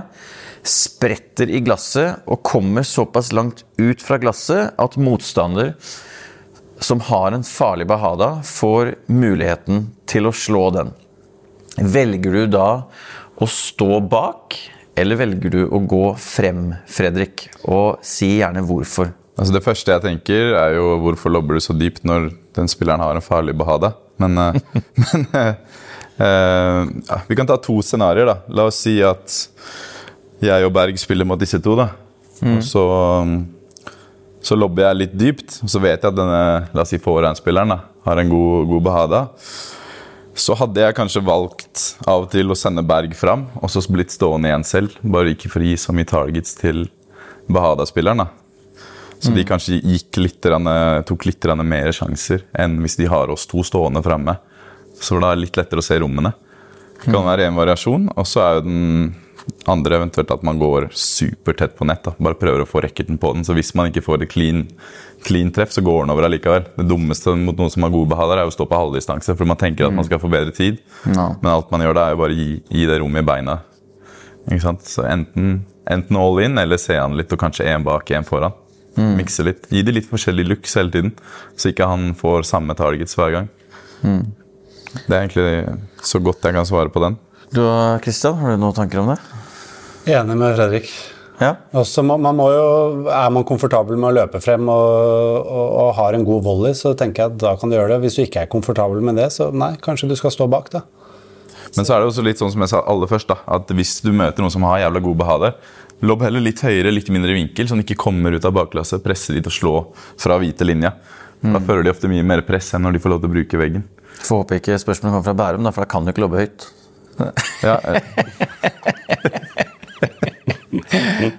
A: spretter i glasset og kommer såpass langt ut fra glasset at motstander som har en farlig bahada, får muligheten til å slå den. Velger du da å stå bak, eller velger du å gå frem, Fredrik? Og si gjerne hvorfor.
C: Altså Det første jeg tenker, er jo hvorfor lobber du så dypt når den spilleren har en farlig bahada? Men, eh, men eh, eh, ja, vi kan ta to scenarioer. da. La oss si at jeg og Berg spiller mot disse to. da. Og så, um, så lobber jeg litt dypt, og så vet jeg at denne la oss si forhåndsspilleren har en god, god bahada. Så hadde jeg kanskje valgt av og til å sende Berg fram, og så blitt stående igjen selv. Bare ikke for å gi så mye targets til Bahada-spilleren. Så Så de kanskje litt, tok litt mer sjanser enn hvis de har oss to stående framme. Så da er det litt lettere å se rommene. Det kan være en variasjon. Og så er jo den andre eventuelt at man går supertett på nett. da. Bare prøver å få racketen på den. Så hvis man ikke får et clean, clean treff, så går den over allikevel. Det dummeste mot noen som har gode behaler, er å stå på halvdistanse, for man tenker at man skal få bedre tid.
A: No.
C: Men alt man gjør da, er jo bare å gi, gi det rommet i beina. Ikke sant? Så enten, enten all in, eller se han litt, og kanskje én bak, én foran. Mikse litt. Gi det litt forskjellig looks hele tiden, så ikke han får samme targets hver gang. Det er egentlig så godt jeg kan svare på den.
A: Du og Kristian, har du noen tanker om det?
B: Enig med Fredrik.
A: Ja.
B: Også, man, man må jo, er man komfortabel med å løpe frem og, og, og har en god volley, så tenker jeg at da kan du gjøre det. Hvis du ikke er komfortabel med det, så nei, kanskje du skal stå bak, da.
C: Men så er det også litt sånn som jeg sa aller først, da, at hvis du møter noen som har jævla god behader, lobb heller litt høyere, litt mindre vinkel, så han ikke kommer ut av baklasset, presser de til å slå fra hvite linja. Da føler de ofte mye mer press enn når de får lov til å bruke veggen.
A: Får håpe ikke spørsmålet kommer fra Bærum, da, for da kan du ikke lobbe høyt.
C: Ja,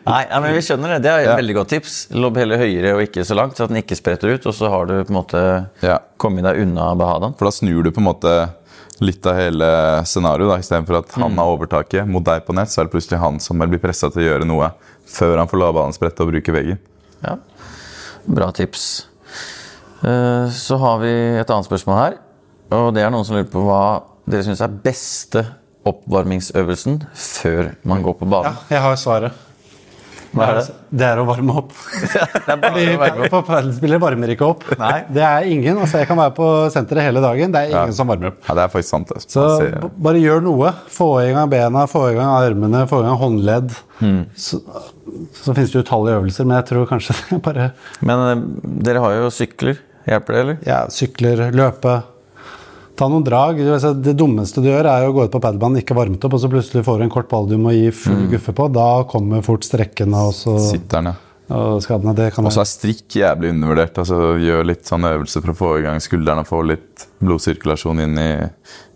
A: Nei, ja, men vi skjønner det. Det er et
C: Ja.
A: veldig godt tips. Lobb heller høyere og ikke så langt, så at den ikke spretter ut. Og så har du på en måte
C: Ja.
A: kommet deg unna Bahadan.
C: For da snur du på en måte litt av hele scenarioet. Istedenfor at han har overtaket mot deg på nett, så er det plutselig han som blir pressa til å gjøre noe før han får la banen sprette og bruke veggen.
A: Ja. Bra tips. Eh, Så har vi et annet spørsmål her. Og det er noen som lurer på hva dere syns er beste oppvarmingsøvelsen før man går på
B: Ja, jeg har svaret.
A: Hva er det?
B: Det er å varme opp. På padelspillere varmer ikke opp.
A: Nei.
B: Det er ingen. altså Jeg kan være på senteret hele dagen. Det er ingen
C: Ja.
B: som varmer opp.
C: Ja, det er faktisk sant. det.
B: Så bare gjør noe. Få i gang bena, få i gang armene, få i gang håndledd.
A: Mm.
B: Så, så finnes det utallige øvelser, men jeg tror kanskje det bare
A: Men eh, dere har jo sykler. Hjelper det, eller?
B: ja, sykler, løpe. Ta noen drag. Du vet, så Det dummeste du gjør, er å gå ut på padelbanen, ikke varmet opp, og så plutselig får du en kort ball du må gi full
A: Hmm.
B: guffe på. Da kommer fort strekkene og, så,
C: Sitter den, ja.
B: og skadene. Det kan
C: Og så er strikk jævlig undervurdert. altså Gjør litt sånne øvelser for å få i gang skuldrene og få litt blodsirkulasjon inn i,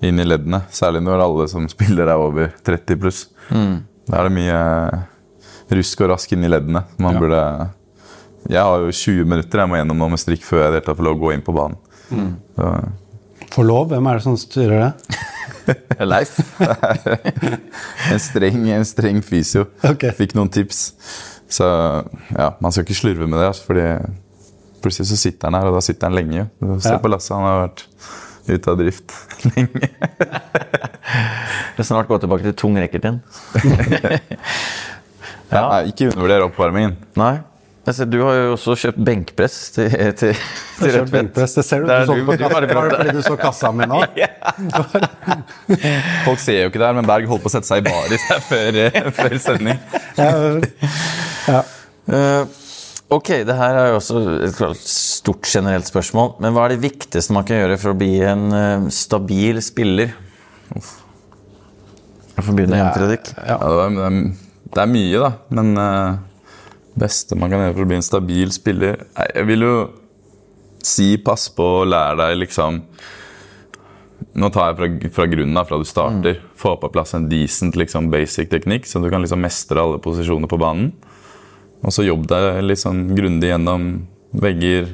C: inn i leddene. Særlig når alle som spiller er over 30 pluss. Da er det mye rusk og rask inn i leddene. Man
B: Ja.
C: burde Jeg har jo 20 minutter jeg må gjennom nå med strikk før jeg i det hele tatt får lov å gå inn på banen. Så,
B: Få lov? Hvem er det som styrer det?
A: Leif?
C: en streng, en streng fysio.
B: Okay.
C: Fikk noen tips. Så ja, man skal ikke slurve med det, altså, fordi plutselig så sitter han her, og da sitter han lenge. Se
B: Ja.
C: på Lasse, han har vært ute av drift lenge.
A: Det er snart gå tilbake til tung racket igjen. ja.
C: Ikke undervurder oppvarmingen.
A: Nei. Ser, du har jo også kjøpt benkpress til, til, til Rødt
B: benkpress, det ser du.
A: Der, er
B: du så
A: du-
B: Var det
A: bra.
B: fordi du så kassa mi nå?
C: Folk ser jo ikke det her, men Berg holdt på å sette seg i baris her før, eh, før sending.
B: Ja, ja.
A: Eh, ok, det her er jo også et klart stort generelt spørsmål. Men hva er det viktigste man kan gjøre for å bli en uh, stabil spiller? Uff. Jeg får begynne igjen, Fredrik.
C: Ja, det, er, det, er, det er mye, da. Men uh, beste man kan gjøre for å bli en stabil spiller Jeg vil jo si pass på å lære deg liksom Nå tar jeg fra, fra grunnen da, fra du starter. Få på plass en decent liksom, basic teknikk, så du kan liksom mestre alle posisjoner på banen. Og så jobb deg litt sånn grundig gjennom vegger.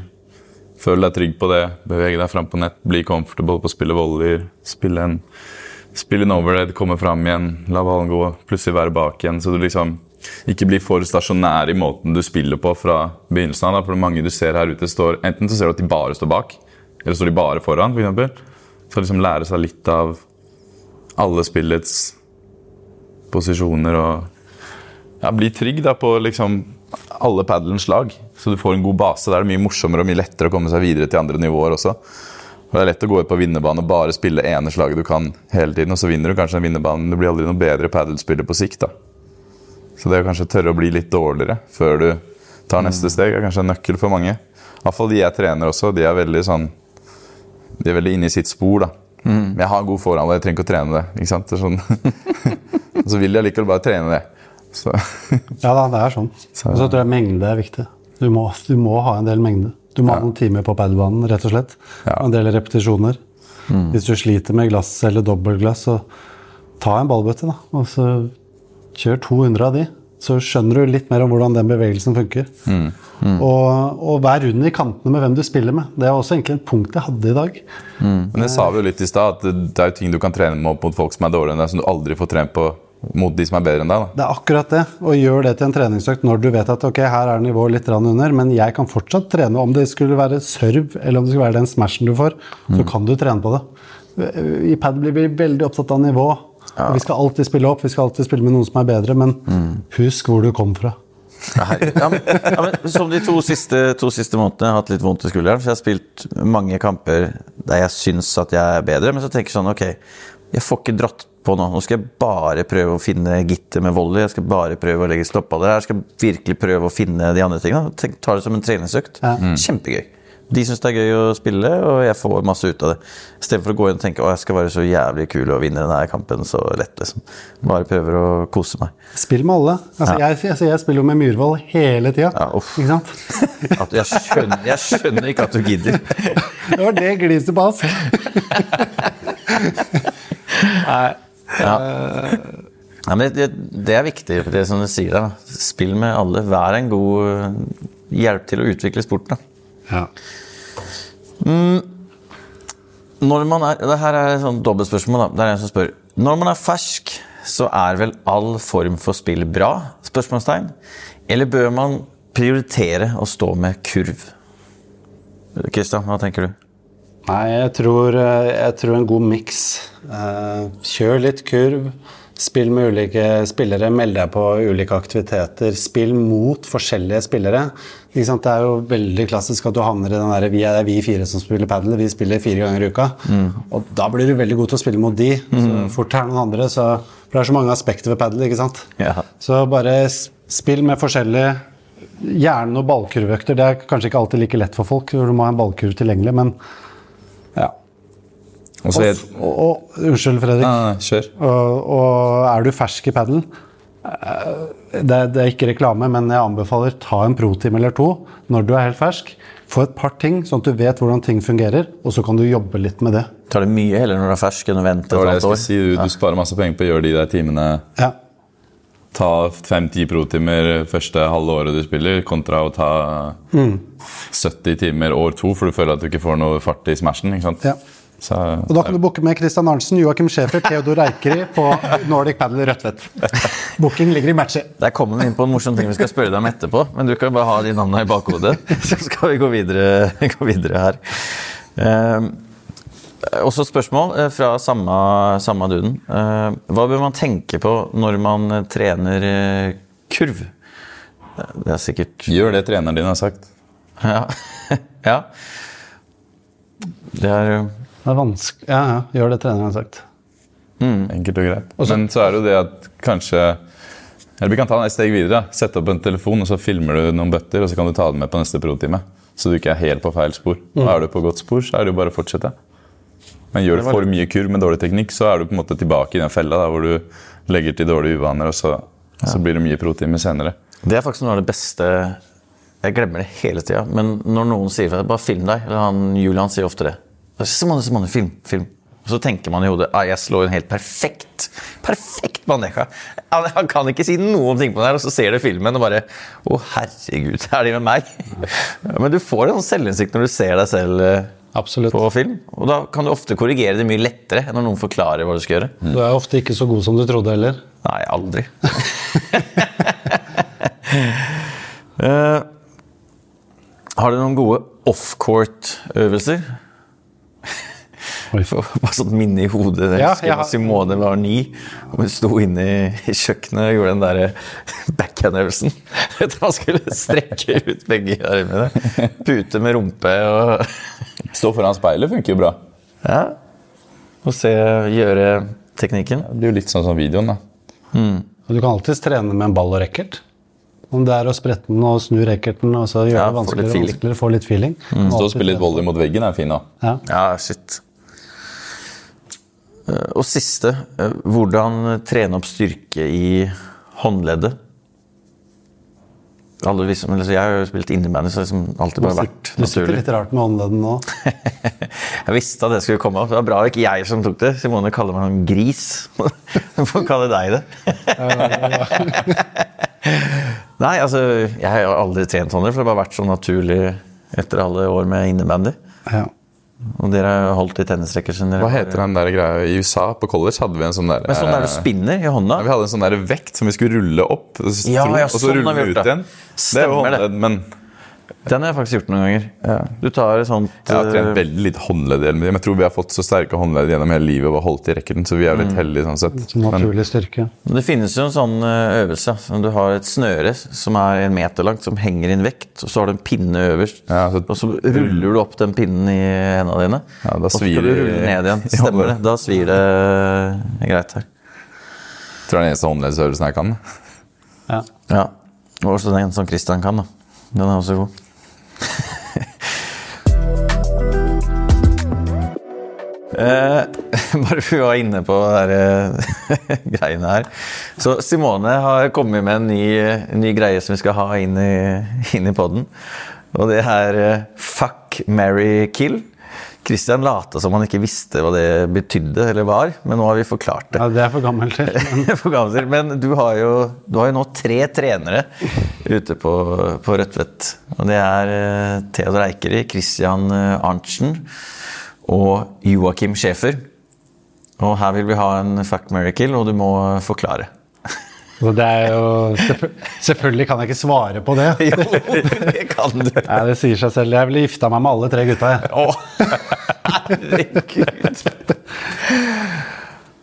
C: Føl deg trygg på det. Bevege deg fram på nett. Bli comfortable på å spille volleyer. Spille en Spille over det, komme fram igjen, la ballen gå, plutselig være bak igjen. Så du liksom ikke blir for stasjonær i måten du spiller på fra begynnelsen av. Da. For mange du ser her ute, står enten så ser du at de bare står bak, eller står de bare foran, f.eks. Så liksom lære seg litt av alle spillets posisjoner og ja, bli trygg da på liksom alle padelens slag. Så du får en god base. Da er det mye morsommere og mye lettere å komme seg videre til andre nivåer også. For Det er lett å gå ut på vinnerbane og bare spille ene slaget du kan hele tiden, og så vinner du kanskje den vinnerbanen. Du blir aldri noe bedre padelspiller på sikt. da. Så det å kanskje tørre å bli litt dårligere før du tar neste steg, er kanskje en nøkkel for mange. I hvert fall de jeg trener også. De er veldig sånn De er veldig inne i sitt spor. da. Mm. jeg har en god forhånd, og jeg trenger ikke å trene det. ikke sant? Det sånn. og så vil jeg likevel bare trene det. Så
B: ja da, det er sånn. Og så tror jeg mengde er viktig. Du må, du må ha en del mengde. Du må ha noen timer på padbanen, rett og slett.
C: Ja.
B: En del repetisjoner. Hvis du sliter med glass eller dobbeltglass, så ta en ballbøtte, da. Og så kjør 200 av de. Så skjønner du litt mer om hvordan den bevegelsen funker. Og, og vær rund i kantene med hvem du spiller med. Det er også egentlig et punkt jeg hadde i dag.
C: Men det sa vi jo litt i stad, at det- det er jo ting du kan trene med opp mot folk som er dårligere enn deg, som du aldri får trent på mot de som er bedre enn deg. da.
B: Det er akkurat det. Og gjør det til en treningsøkt når du vet at ok, her er nivået litt under, men jeg kan fortsatt trene. Om det skulle være serve eller om det skulle være den smashen du får, så kan du trene på det. I pad blir vi veldig opptatt av nivå. Ja. Vi skal alltid spille opp, vi skal alltid spille med noen som er bedre, men husk hvor du kom fra.
A: Ja, men, ja, men Som de to siste, to siste månedene har hatt litt vondt i skulderen. For jeg har spilt mange kamper der jeg syns at jeg er bedre, men så tenker jeg sånn Ok, jeg får ikke dratt på nå. Nå skal jeg bare prøve å finne gitter med volley. Jeg skal bare prøve å legge stoppaller her. Jeg skal virkelig prøve å finne de andre tingene. Tenk, ta det som en treningsøkt. Kjempegøy. De syns det er gøy å spille, og jeg får masse ut av det. Istedenfor å gå inn og tenke å jeg skal være så jævlig kul og vinne denne kampen så lett. liksom. Bare prøver å kose meg.
B: Spill med alle. Altså, jeg, altså, jeg spiller jo med Myhrvold hele tida.
A: Ja,
B: ikke sant?
A: Jeg, skjønner, jeg skjønner ikke at du gidder.
B: Det var det gliset på oss. Nei.
A: Ja. Ja, men det, det er viktig, det som du sier da. Spill med alle. Vær en god eh, hjelp til å utvikle sporten.
B: Ja.
A: Når man er, det her er et sånn dobbeltspørsmål. da. Det er en som spør. Når man er fersk, så er vel all form for spill bra? Spørsmålstegn. Eller bør man prioritere å stå med kurv? Kristian, hva tenker du?
B: Nei, jeg tror, eh, jeg tror en god miks. Eh, Kjør litt kurv. Spill med ulike spillere. Meld deg på ulike aktiviteter. Spill mot forskjellige spillere. Det er jo veldig klassisk at du havner i den der Vi er vi fire som spiller padel. Vi spiller fire ganger i uka. Og da blir du veldig god til å spille mot de. Så fort det er noen andre, så For det er så mange aspekter ved padel, ikke sant.
A: Ja.
B: Så bare spill med forskjellige Gjerne noen ballkurvøkter. Det er kanskje ikke alltid like lett for folk, du må ha en ballkurv tilgjengelig, men.
C: Og så
B: Og,
C: er-
B: og, og, unnskyld, Fredrik.
C: Nei, nei, kjør.
B: Og, og er du fersk i padel det, er- det er ikke reklame, men jeg anbefaler ta en pro-time eller to når du er helt fersk. Få et par ting, sånn at du vet hvordan ting fungerer, og så kan du jobbe litt med det.
A: Tar det mye heller når du er fersk enn å vente
C: Det det
A: et halvt år?
C: si. Du, du sparer masse penger på å gjøre de der timene
B: Ja,
C: Ta fem-ti pro-timer første halve året du spiller, kontra å ta 70 timer år to, for du føler at du ikke får noe fart i smashen. ikke sant?
B: Ja.
C: Så,
B: Og da kan du booke med Christian Arntzen, Joakim Schæfer, Theodor Eikeri på Nordic Padel Rødtvet. Booking ligger i matcher.
A: Der kommer vi inn på en morsom ting vi skal spørre deg om etterpå. Men du kan bare ha de navnene i bakhodet, så skal vi gå videre, gå videre her. Eh, også spørsmål eh, fra samme, samme duden. Eh, hva bør man tenke på når man eh, trener eh, kurv? Det er sikkert
C: gjør det treneren din har sagt.
A: Ja. ja. Det er jo
B: Det er vanskelig Ja, ja. Gjør det treneren har sagt.
C: Enkelt og greit. Men så er det jo det at kanskje Eller vi kan ta den et steg videre. Sette opp en telefon, og så filmer du noen bøtter, og så kan du ta det med på neste pro-time. Så du ikke er helt på feil spor. Og er du på godt spor, så er det jo bare å fortsette. Men gjør du for mye kurv med dårlig teknikk, så er du på en måte tilbake i den fella der, hvor du legger til dårlige uvaner, og så, så blir det mye pro-timer senere.
A: Det er faktisk noe av det beste Jeg glemmer det hele tida. Men når noen sier fra bare film deg, eller han Julian sier ofte det. Simone, Simone, film, film. Og så tenker man i hodet ah, jeg slår en helt perfekt perfekt bandeja. Han, han kan ikke si noen ting på det her, og så ser du filmen og bare Å, herregud, er de med meg? Men du får en sånn selvinnsikt når du ser deg selv eh,
B: Absolutt.
A: på film. Og da kan du ofte korrigere det mye lettere enn når noen forklarer hva du skal gjøre.
B: Du er ofte ikke så god som du trodde heller.
A: Nei, aldri. uh, har du noen gode offcourt-øvelser? For- Bare sånn minne i hodet. Jeg
B: Ja,
A: husker
B: ja.
A: Simone var ni, og hun sto inne i kjøkkenet og gjorde den der backhand-øvelsen. Vet du, Man skulle strekke ut begge armene. Pute med rumpe og
C: Stå foran speilet funker jo bra.
A: Ja. Og se gjøre teknikken.
C: Det blir jo litt sånn som videoen. da.
B: Og du kan alltids trene med en ball og racket. Om det er å sprette den og snu racketen og så gjøre
A: Ja,
B: det
A: få
B: vanskeligere
A: litt feeling.
B: vanskeligere, få litt feeling.
C: Stå og spille litt volley mot veggen er fin òg.
B: Ja.
A: Ja, shit. Eh, Og siste, eh, hvordan trene opp styrke i håndleddet? Alle vi som, eller jeg har jo spilt innebandy, så det har liksom alltid bare vært
B: Du sitter litt rart med håndledden nå.
A: Jeg visste at det skulle komme opp. Det var bra ikke jeg som tok det. Simone kaller meg en gris. Hvorfor kaller deg det? Nei, altså, jeg har aldri trent håndledd, for det har bare vært så naturlig etter alle år med innebandy.
B: Ja.
A: Og dere har holdt i tennisracketen
C: Hva heter den der greia I USA, på college, hadde vi en sånn der
A: Men sånn der du
C: eh,
A: spinner i hånda?
C: Ja, vi hadde en sånn der vekt som vi skulle rulle opp, og så,
A: Ja, ja,
C: og så
A: sånn
C: rulle ut
A: det.
C: igjen. Det er
A: Stemmer det.
C: håndledd, men
A: Den har jeg faktisk gjort noen ganger. Du tar et sånt
C: jeg har trent
A: eh,
C: veldig litt håndledd. Men jeg tror vi har fått så sterke håndledd gjennom hele livet og har holdt i rekken, så vi er jo
A: Mm.
C: litt heldige sånn sett.
B: Naturlig styrke.
A: Det finnes jo en sånn eh, øvelse. Du har et snøre som er en meter langt, som henger i en vekt. Og så har du en pinne øverst.
C: Ja, så-
A: og så ruller du opp den pinnen i hendene dine.
C: Ja, da
A: og så
C: svir
A: skal du rulle ned igjen. Stemmer det. Da svir det eh, greit her.
C: jeg tror det er den eneste håndleddsøvelsen jeg kan.
B: Ja.
A: Ja. Og også den som Christian kan, da. Den er også god. Eh, bare vi var inne på de eh, greiene her. Så Simone har kommet med en ny, en ny greie som vi skal ha inn i, inn i poden. Og det er eh, fuck, marry, kill. Christian lata som han ikke visste hva det betydde eller var, men nå har vi forklart det.
B: Ja, det er for gammelt til. men-
A: For gammel til. Men du har, jo, du har jo nå tre trenere ute på, på Rødtvet. Og det er eh, Theodor Eikeri, Christian eh, Arntzen og Joakim Schæfer. Og her vil vi ha en fuck miracle, og du må forklare.
B: Det er jo Selvfølgelig kan jeg ikke svare på det.
A: Jo, det kan du.
B: Nei, det sier seg selv. Jeg ville gifta meg med alle tre gutta. Jeg.
A: Oh. herregud.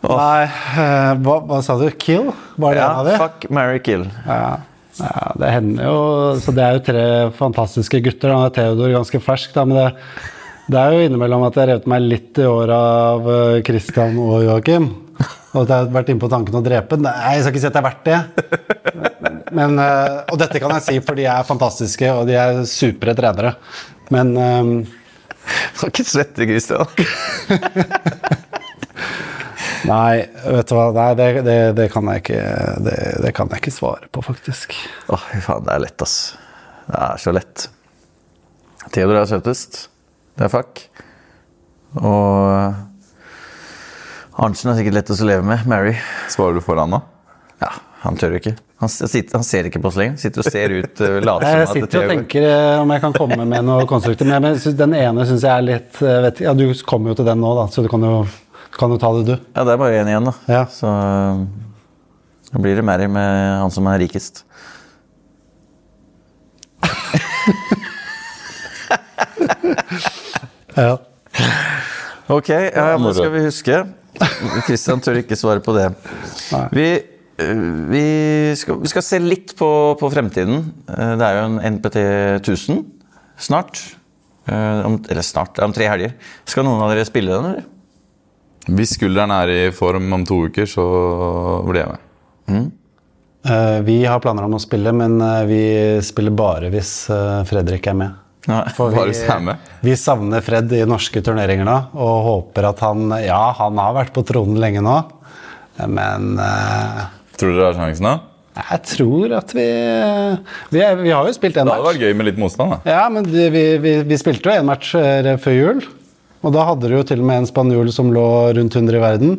B: Nei, eh, hva, hva sa du? Kill? Var det
A: Ja,
B: en av de?
A: fuck, marry, kill.
B: Ja, ja, det hender jo Så det er jo tre fantastiske gutter. Da. Theodor ganske fersk, da, men det, det er jo innimellom at jeg har revet meg litt i håret av eh, Christian og Joakim. Og at jeg har vært inne på tanken å drepe. Nei, jeg skal ikke si at det er verdt det. Men, eh, og dette kan jeg si, for de er fantastiske, og de er supre trenere. Men eh,
A: Skal ikke svette, Christian.
B: Nei, vet du hva. Nei, det, det, det, kan jeg ikke, det, det kan jeg ikke svare på, faktisk.
A: Å, fy faen, det er lett, ass. Det er så lett. Theodor er søtest. Det er fuck. Og Arntzen er sikkert lettest å leve med. Mary.
C: Svarer du foran nå?
A: Ja, han tør ikke. Han, sitter, han ser ikke på oss lenger. Sitter og ser ut, uh, later
B: Jeg
A: som
B: sitter og tenker eh, om jeg kan komme med noe konstruktivt. Men jeg synes den ene syns jeg er litt eh, vet, Ja, du kommer jo til den nå, da, så du kan jo, kan jo ta det, du.
A: Ja, det er bare én igjen, da.
B: Ja.
A: Så da blir det Mary med han som er rikest.
B: Ja.
A: Ok, ja, nå skal vi huske. Kristian tør ikke svare på det. Vi, eh, vi, skal, vi skal se litt på, på fremtiden. Eh, Det er jo en NPT 1000 snart. Eh, Om, eller snart, om tre helger. Skal noen av dere spille den, eller?
C: Hvis skulderen er i form om to uker, så blir jeg med.
B: Mm. vi har planer om å spille, men vi spiller bare hvis Fredrik er med.
A: Nei.
B: For
C: med.
B: vi savner Fred i norske turneringer nå, og håper at han Ja, han har vært på tronen lenge nå, men uh,
C: Tror dere har sjansen da?
B: jeg tror at vi Vi, er, vi har jo spilt en
C: Det hadde
B: match.
C: vært gøy med litt motstand. da.
B: Ja, men vi, vi, vi spilte jo en match eh, før jul. Og da hadde du jo til og med en spanjol som lå rundt 100 i verden.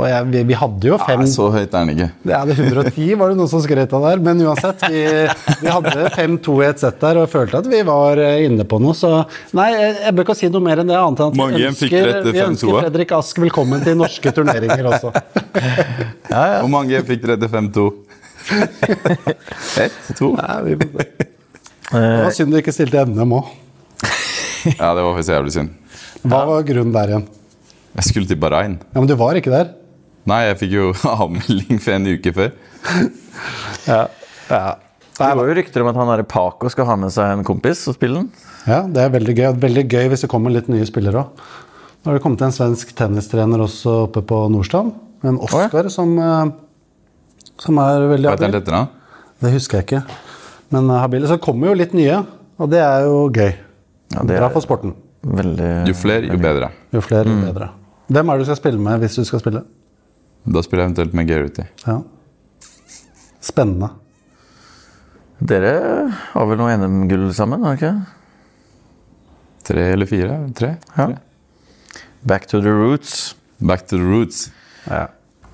B: Og jeg, vi, vi hadde jo fem
C: ja, så høyt er den ikke.
B: Ja, det er 110 var det noen som skrøt av der. Men uansett, vi, vi hadde 5-2 i et sett der og følte at vi var eh, inne på noe. Så nei, jeg bør ikke si noe mer enn det. annet enn at
C: Mange
B: vi ønsker, vi ønsker. Fredrik Ask velkommen til norske turneringer også.
C: Hvor mange fikk dere til 5-2? Ett? To?
B: Nei, vi, det var synd du ikke stilte NM òg.
C: Ja, det var faktisk jævlig synd.
B: Hva var grunnen der igjen?
C: Jeg skulle til Bahrain.
B: Ja, Men du var ikke der?
C: Nei, jeg fikk jo avmelding for en uke før.
B: Ja. ja.
A: Det var jo rykter om at han der Paco skal ha med seg en kompis og spille den.
B: Ja, det er veldig gøy. Veldig gøy hvis det kommer litt nye spillere òg. Nå har det kommet en svensk tennistrener også oppe på Nordstrand. En Oskar som, ja. som er veldig
C: Hva heter
B: habil.
C: da?
B: Det husker jeg ikke. Men habile. Så det kommer jo litt nye, og det er jo gøy.
A: Ja, det
B: Bra for sporten.
A: veldig
C: Jo flere, jo bedre.
B: Jo flere, jo bedre. Hvem er det du skal spille med hvis du skal spille?
C: Da spiller jeg eventuelt med Garrity.
B: Ja. Spennende.
A: Dere har vel noe NM-gull sammen, har dere ikke?
C: Tre eller fire? Tre?
A: Ja.
C: Tre.
A: Back to the roots.
C: Back to the roots.
B: Ja.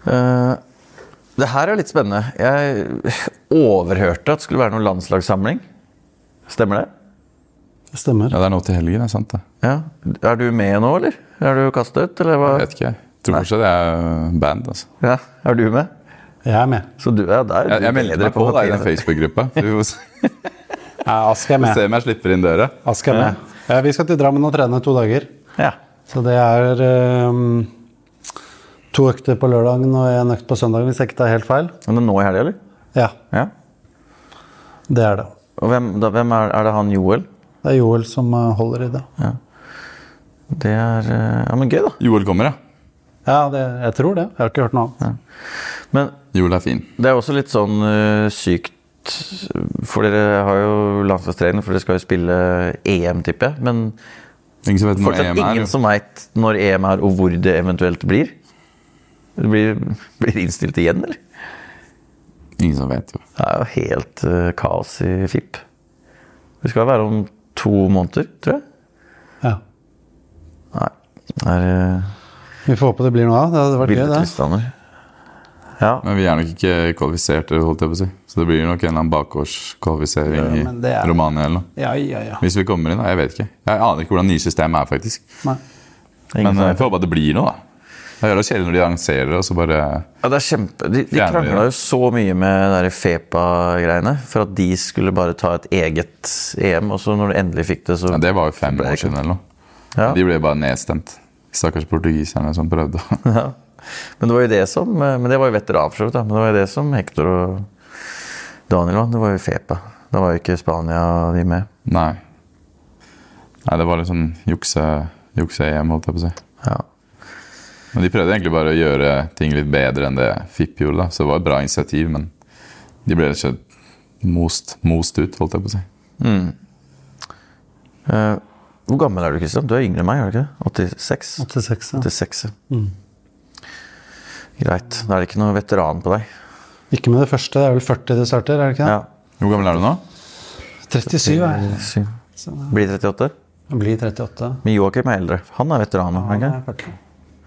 A: Uh, det her er litt spennende. Jeg overhørte at det skulle være noen landslagssamling. Stemmer det?
B: Det stemmer.
C: Ja, det er nå til helgen, er sant det.
A: Ja. Er du med nå, eller? Er du kastet, ut, eller hva?
C: Jeg vet ikke, jeg. Tror fortsatt jeg er band, altså.
A: Ja. Er du med?
B: Jeg er med.
A: Så du, er der,
C: Jeg, jeg melder meg på på i den Facebook-gruppa. Du
B: Ja, Ask er med.
C: om jeg slipper inn døra.
B: Ask er med. Ja, vi skal til Drammen og trene to dager.
A: Ja.
B: Så det er um, to økter på lørdagen og en økt på søndagen, hvis jeg ikke tar helt feil.
A: Men det er nå i helga, eller?
B: Ja,
A: Ja.
B: det er det.
A: Og hvem, da, hvem er, er det han Joel?
B: Det er Joel som eh, holder i det.
A: Det er eh, Ja, men gøy, da.
C: Joel kommer, ja.
B: Ja, det, jeg tror det. Jeg har ikke hørt noe annet.
A: Men
C: Joel er fin.
A: det er også litt sånn uh, sykt For dere har jo landslagstrening, for dere skal jo spille EM, tipper jeg. Men
C: Ingen som vet når
A: fortsatt
C: EM er.
A: ingen som veit når EM er, og hvor det eventuelt blir. Det blir, blir innstilt igjen, eller?
C: Ingen som vet, jo.
A: Det er jo helt uh, kaos i FIP. Det skal være om to måneder, tror jeg.
B: Ja.
A: Nei, det er eh,
B: Vi får håpe det blir noe av. Det hadde vært gøy, det.
A: Ja.
C: Men vi er nok ikke kvalifiserte, holdt jeg på å si. Så det blir nok en eller annen bakgårdskvalifisering
B: Ja,
C: i
B: er-
C: Romania eller noe.
B: Ja, ja, ja.
C: Hvis vi kommer inn, da. Jeg vet ikke. Jeg aner ikke hvordan nye system er, faktisk.
B: Nei.
C: Men eh, jeg får håpe at det blir noe, da. Det er kjedelig når de arrangerer, og så bare
A: Ja, det er kjempe... De, de krangla jo så mye med Fepa-greiene for at de skulle bare ta et eget EM, og så når de endelig fikk det, så
C: ja, Det var jo fem år siden eller noe.
A: Ja.
C: De ble bare nedstemt. Stakkars portugiserne som prøvde.
A: Ja. Men det var jo det som Men det var jo veteran, for så vidt. Men det var jo det som Hector og Daniel var. Det var jo Fepa. Da var jo ikke Spania de med.
C: Nei. Nei, det var litt sånn jukse- jukse-EM, holdt jeg på å si.
A: Ja.
C: Men de prøvde egentlig bare å gjøre ting litt bedre enn det FIP gjorde. da. Så det var et bra initiativ, men de ble rett og slett most, most ut, holdt jeg på å si.
A: Eh, hvor gammel er du, Kristian? Du er yngre enn meg, er du ikke? 86?
B: 86, ja.
A: 86, ja. Greit. Da er det ikke noe veteran på deg.
B: Ikke med det første. Det er vel 40 det starter, er det ikke det?
A: Ja.
C: Hvor gammel er du nå?
B: 37 er jeg.
A: Blir 38.
B: Jeg blir 38.
A: Men Joakim er eldre. Han er veteran er han
B: Ja,
A: ikke?
B: det er 40.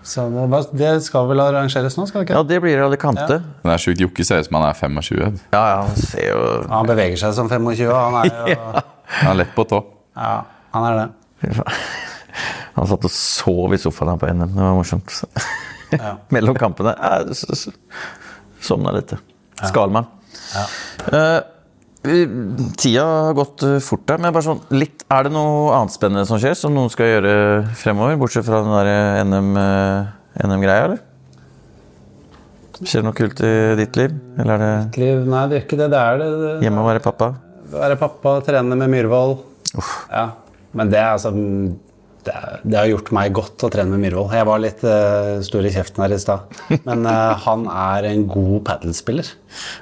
B: Så det, det skal vel arrangeres nå, skal det ikke?
A: Ja, det blir Alicante.
C: Ja. det er sjukt. Jokke ser ut som han er 25.
A: Ja, ja, han ser jo
B: Ja, Han beveger seg som 25, han er jo
C: Han er lett på tå.
B: Ja, han er det.
A: Han satt og sov i sofaen her på NM. Det var morsomt.
B: Ja.
A: Mellom kampene. Ja, s- Sovna litt. Skalmann. Eh, vi- tida har gått eh, fort der, men sånn litt Er det noe annet spennende som skjer, som noen skal gjøre fremover? Bortsett fra den der NM-greia, NM-greia, eller? Skjer det noe kult i ditt liv? Eller er det
B: Liv, nei, det gjør ikke det. Det er det. det
A: hjemme å være pappa?
B: Være pappa, trene med Myhrvold. Ja. Men det er altså det, det har gjort meg godt å trene med Myhrvold. Jeg var litt uh, stor i kjeften her i stad. Men uh, han er en god padelspiller.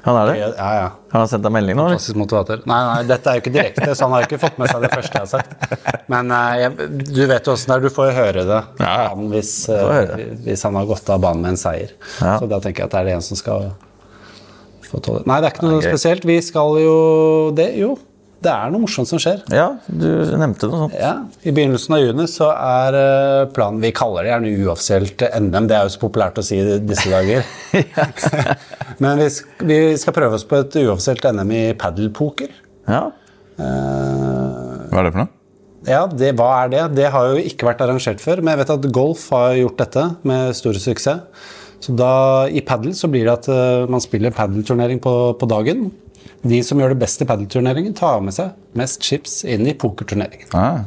A: Han er det?
B: Ja, ja.
A: Han Har sendt deg melding nå?
B: Fantastisk motivator. Nei, nei, dette er jo ikke direkte, så han har jo ikke fått med seg det første jeg har sagt. Men uh, jeg, du vet jo åssen det er. Du får jo høre det
A: Ja,
B: han, hvis,
A: høre
B: hvis han har gått av banen med en seier. Så da tenker jeg at det er det en som skal få tåle Nei, det er ikke noe spesielt. Vi skal jo det, Jo, det er noe morsomt som skjer.
A: Ja, du nevnte noe sånt.
B: Ja, I begynnelsen av juni så er eh, planen Vi kaller det gjerne uoffisielt NM, det er jo så populært å si i disse dager. Men vi, vi skal prøve oss på et uoffisielt NM i padelpoker.
A: Ja.
B: Uh,
C: Hva er det for noe?
B: ja, det, hva er det? Det har jo ikke vært arrangert før, men jeg vet at golf har gjort dette med stor suksess. Så da, I padel så blir det at eh, man spiller padelturnering på, på dagen. De som gjør det best i padelturneringen, tar med seg mest chips inn i pokerturneringen.
C: Ah,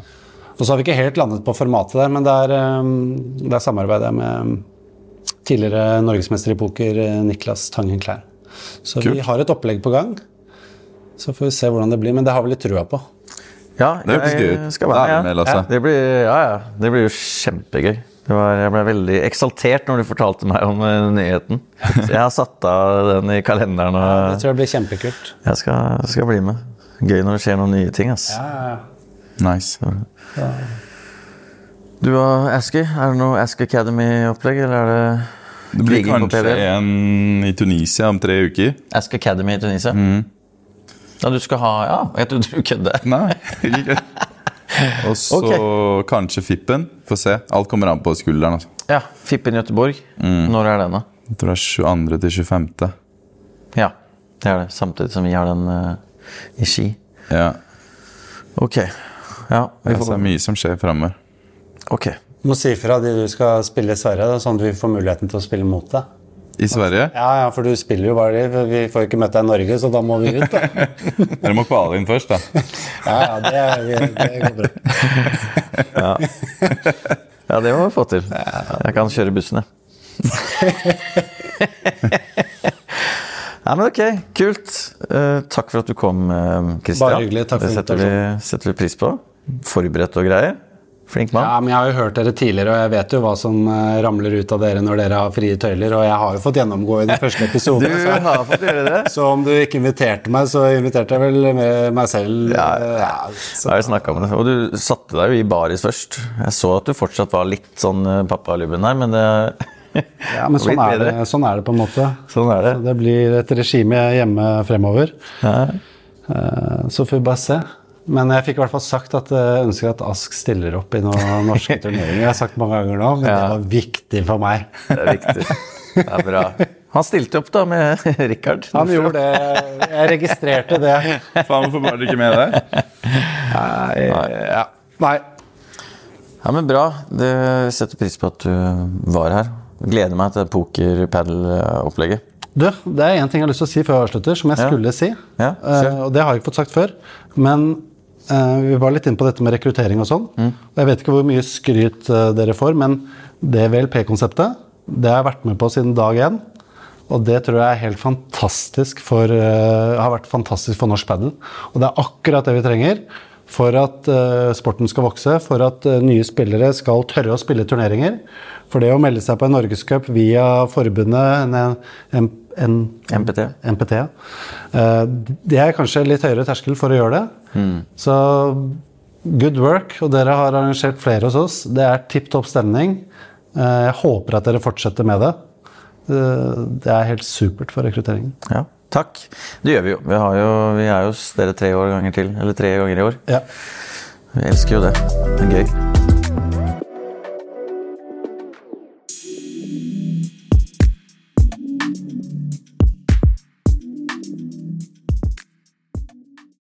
B: Og så har vi ikke helt landet på formatet der, men der, er der samarbeider jeg med tidligere norgesmester i poker eh, Niklas Tangen Klær. Så vi har et opplegg på gang. Så får vi se hvordan det blir, men det har vi litt trua på.
A: Ja,
C: Det hørtes gøy ut.
A: det blir, ja. Det blir jo kjempegøy. Det var, jeg ble veldig eksaltert når du fortalte meg om eh, nyheten. Så jeg har satt av den i kalenderen,
B: Det tror jeg blir kjempekult.
A: jeg skal, skal bli med. Gøy når det skjer noen nye ting. ass.
B: Ja, ja, ja.
C: nice.
A: Du og Aski, er det noe Ask Academy-opplegg, eller er det
C: Det blir kanskje en i Tunisia om tre uker.
A: Ask Academy i Tunisia? Ja, du skal ha Ja, jeg trodde du kødde.
C: Nei, ikke Og så kanskje Fippen. Få se. Alt kommer an på skulderen. Altså.
A: Ja, Fippen Göteborg. Når er den, da?
C: Jeg tror det er 22. til 25.
A: Ja, det er det. Samtidig som vi har den uh, i Ski.
C: Ja.
A: Ok. Ja, vi
C: Det
A: får
C: er mye som skjer framover.
A: Ok.
B: Du må si fra de du skal spille i Sverige, sånn at vi får muligheten til å spille mot deg.
C: I Sverige?
B: Ja, ja, for du spiller jo bare det. Vi får ikke møtt deg i Norge, så da må vi ut, da.
C: Dere må kvale inn først, da.
B: Ja, ja, det, det går bra.
A: Ja, det må vi få til. Jeg kan kjøre bussene. Nei, men ok, kult. Uh, takk for at du kom, Kristian.
B: Bare hyggelig, takk for
A: Det setter vi, setter vi pris på. Forberedt og greier. Flink mann.
B: Ja, men Jeg har jo hørt dere tidligere, og jeg vet jo hva som eh, ramler ut av dere når dere har frie tøyler, og jeg har jo fått gjennomgå i den første episoden. Du
A: har fått gjøre det.
B: så om du ikke inviterte meg, så inviterte jeg vel med meg selv.
A: Ja,
B: ja ja,
A: Jeg har om det. Og du satte deg jo i baris først. Jeg så at du fortsatt var litt sånn eh, pappalubben her, men det
B: ja, men sånn er, det, sånn er det på en måte.
A: Sånn er det.
B: Så det blir et regime hjemme fremover.
A: Ja.
B: Eh, Så får vi bare se. Men jeg fikk i hvert fall sagt at jeg ønsker at Ask stiller opp i noen norske turneringer. Jeg har sagt mange ganger nå, men
A: Ja.
B: det var viktig for meg.
A: Det er viktig. Det er bra. Han stilte opp da med Rikard.
B: Han gjorde det. Jeg registrerte det.
C: Faen, hvorfor var du ikke med der?
B: Nei. Ja. Nei.
A: Ja, men Bra. Det setter pris på at du var her. Gleder meg til poker-padel-opplegget.
B: Du, det er én ting jeg har lyst til å si før jeg avslutter, som jeg
A: Ja.
B: skulle si.
A: Ja.
B: Eh, og det har jeg ikke fått sagt før. Men vi var litt inne på dette med rekruttering og sånn.
A: Mm.
B: Jeg vet ikke hvor mye skryt eh, dere får, men det VLP-konseptet det har jeg vært med på siden dag én. Og det tror jeg er helt fantastisk for, eh, har vært fantastisk for norsk padel. Og det er akkurat det vi trenger for at eh, sporten skal vokse, for at eh, nye spillere skal tørre å spille turneringer. For det å melde seg på en norgescup via forbundet, en, en, en
A: MPT.
B: MPT. Eh, Det er kanskje litt høyere terskel for å gjøre det. Så good work, og dere har arrangert flere hos oss. Det er tipp topp stemning. Eh, Jeg håper at dere fortsetter med det. Eh, Det er helt supert for rekrutteringen.
A: Ja, takk. Det gjør vi jo. Vi, har jo, vi er jo hos dere tre år ganger til. Eller tre ganger i år.
B: Ja.
A: Vi elsker jo det. Det er gøy.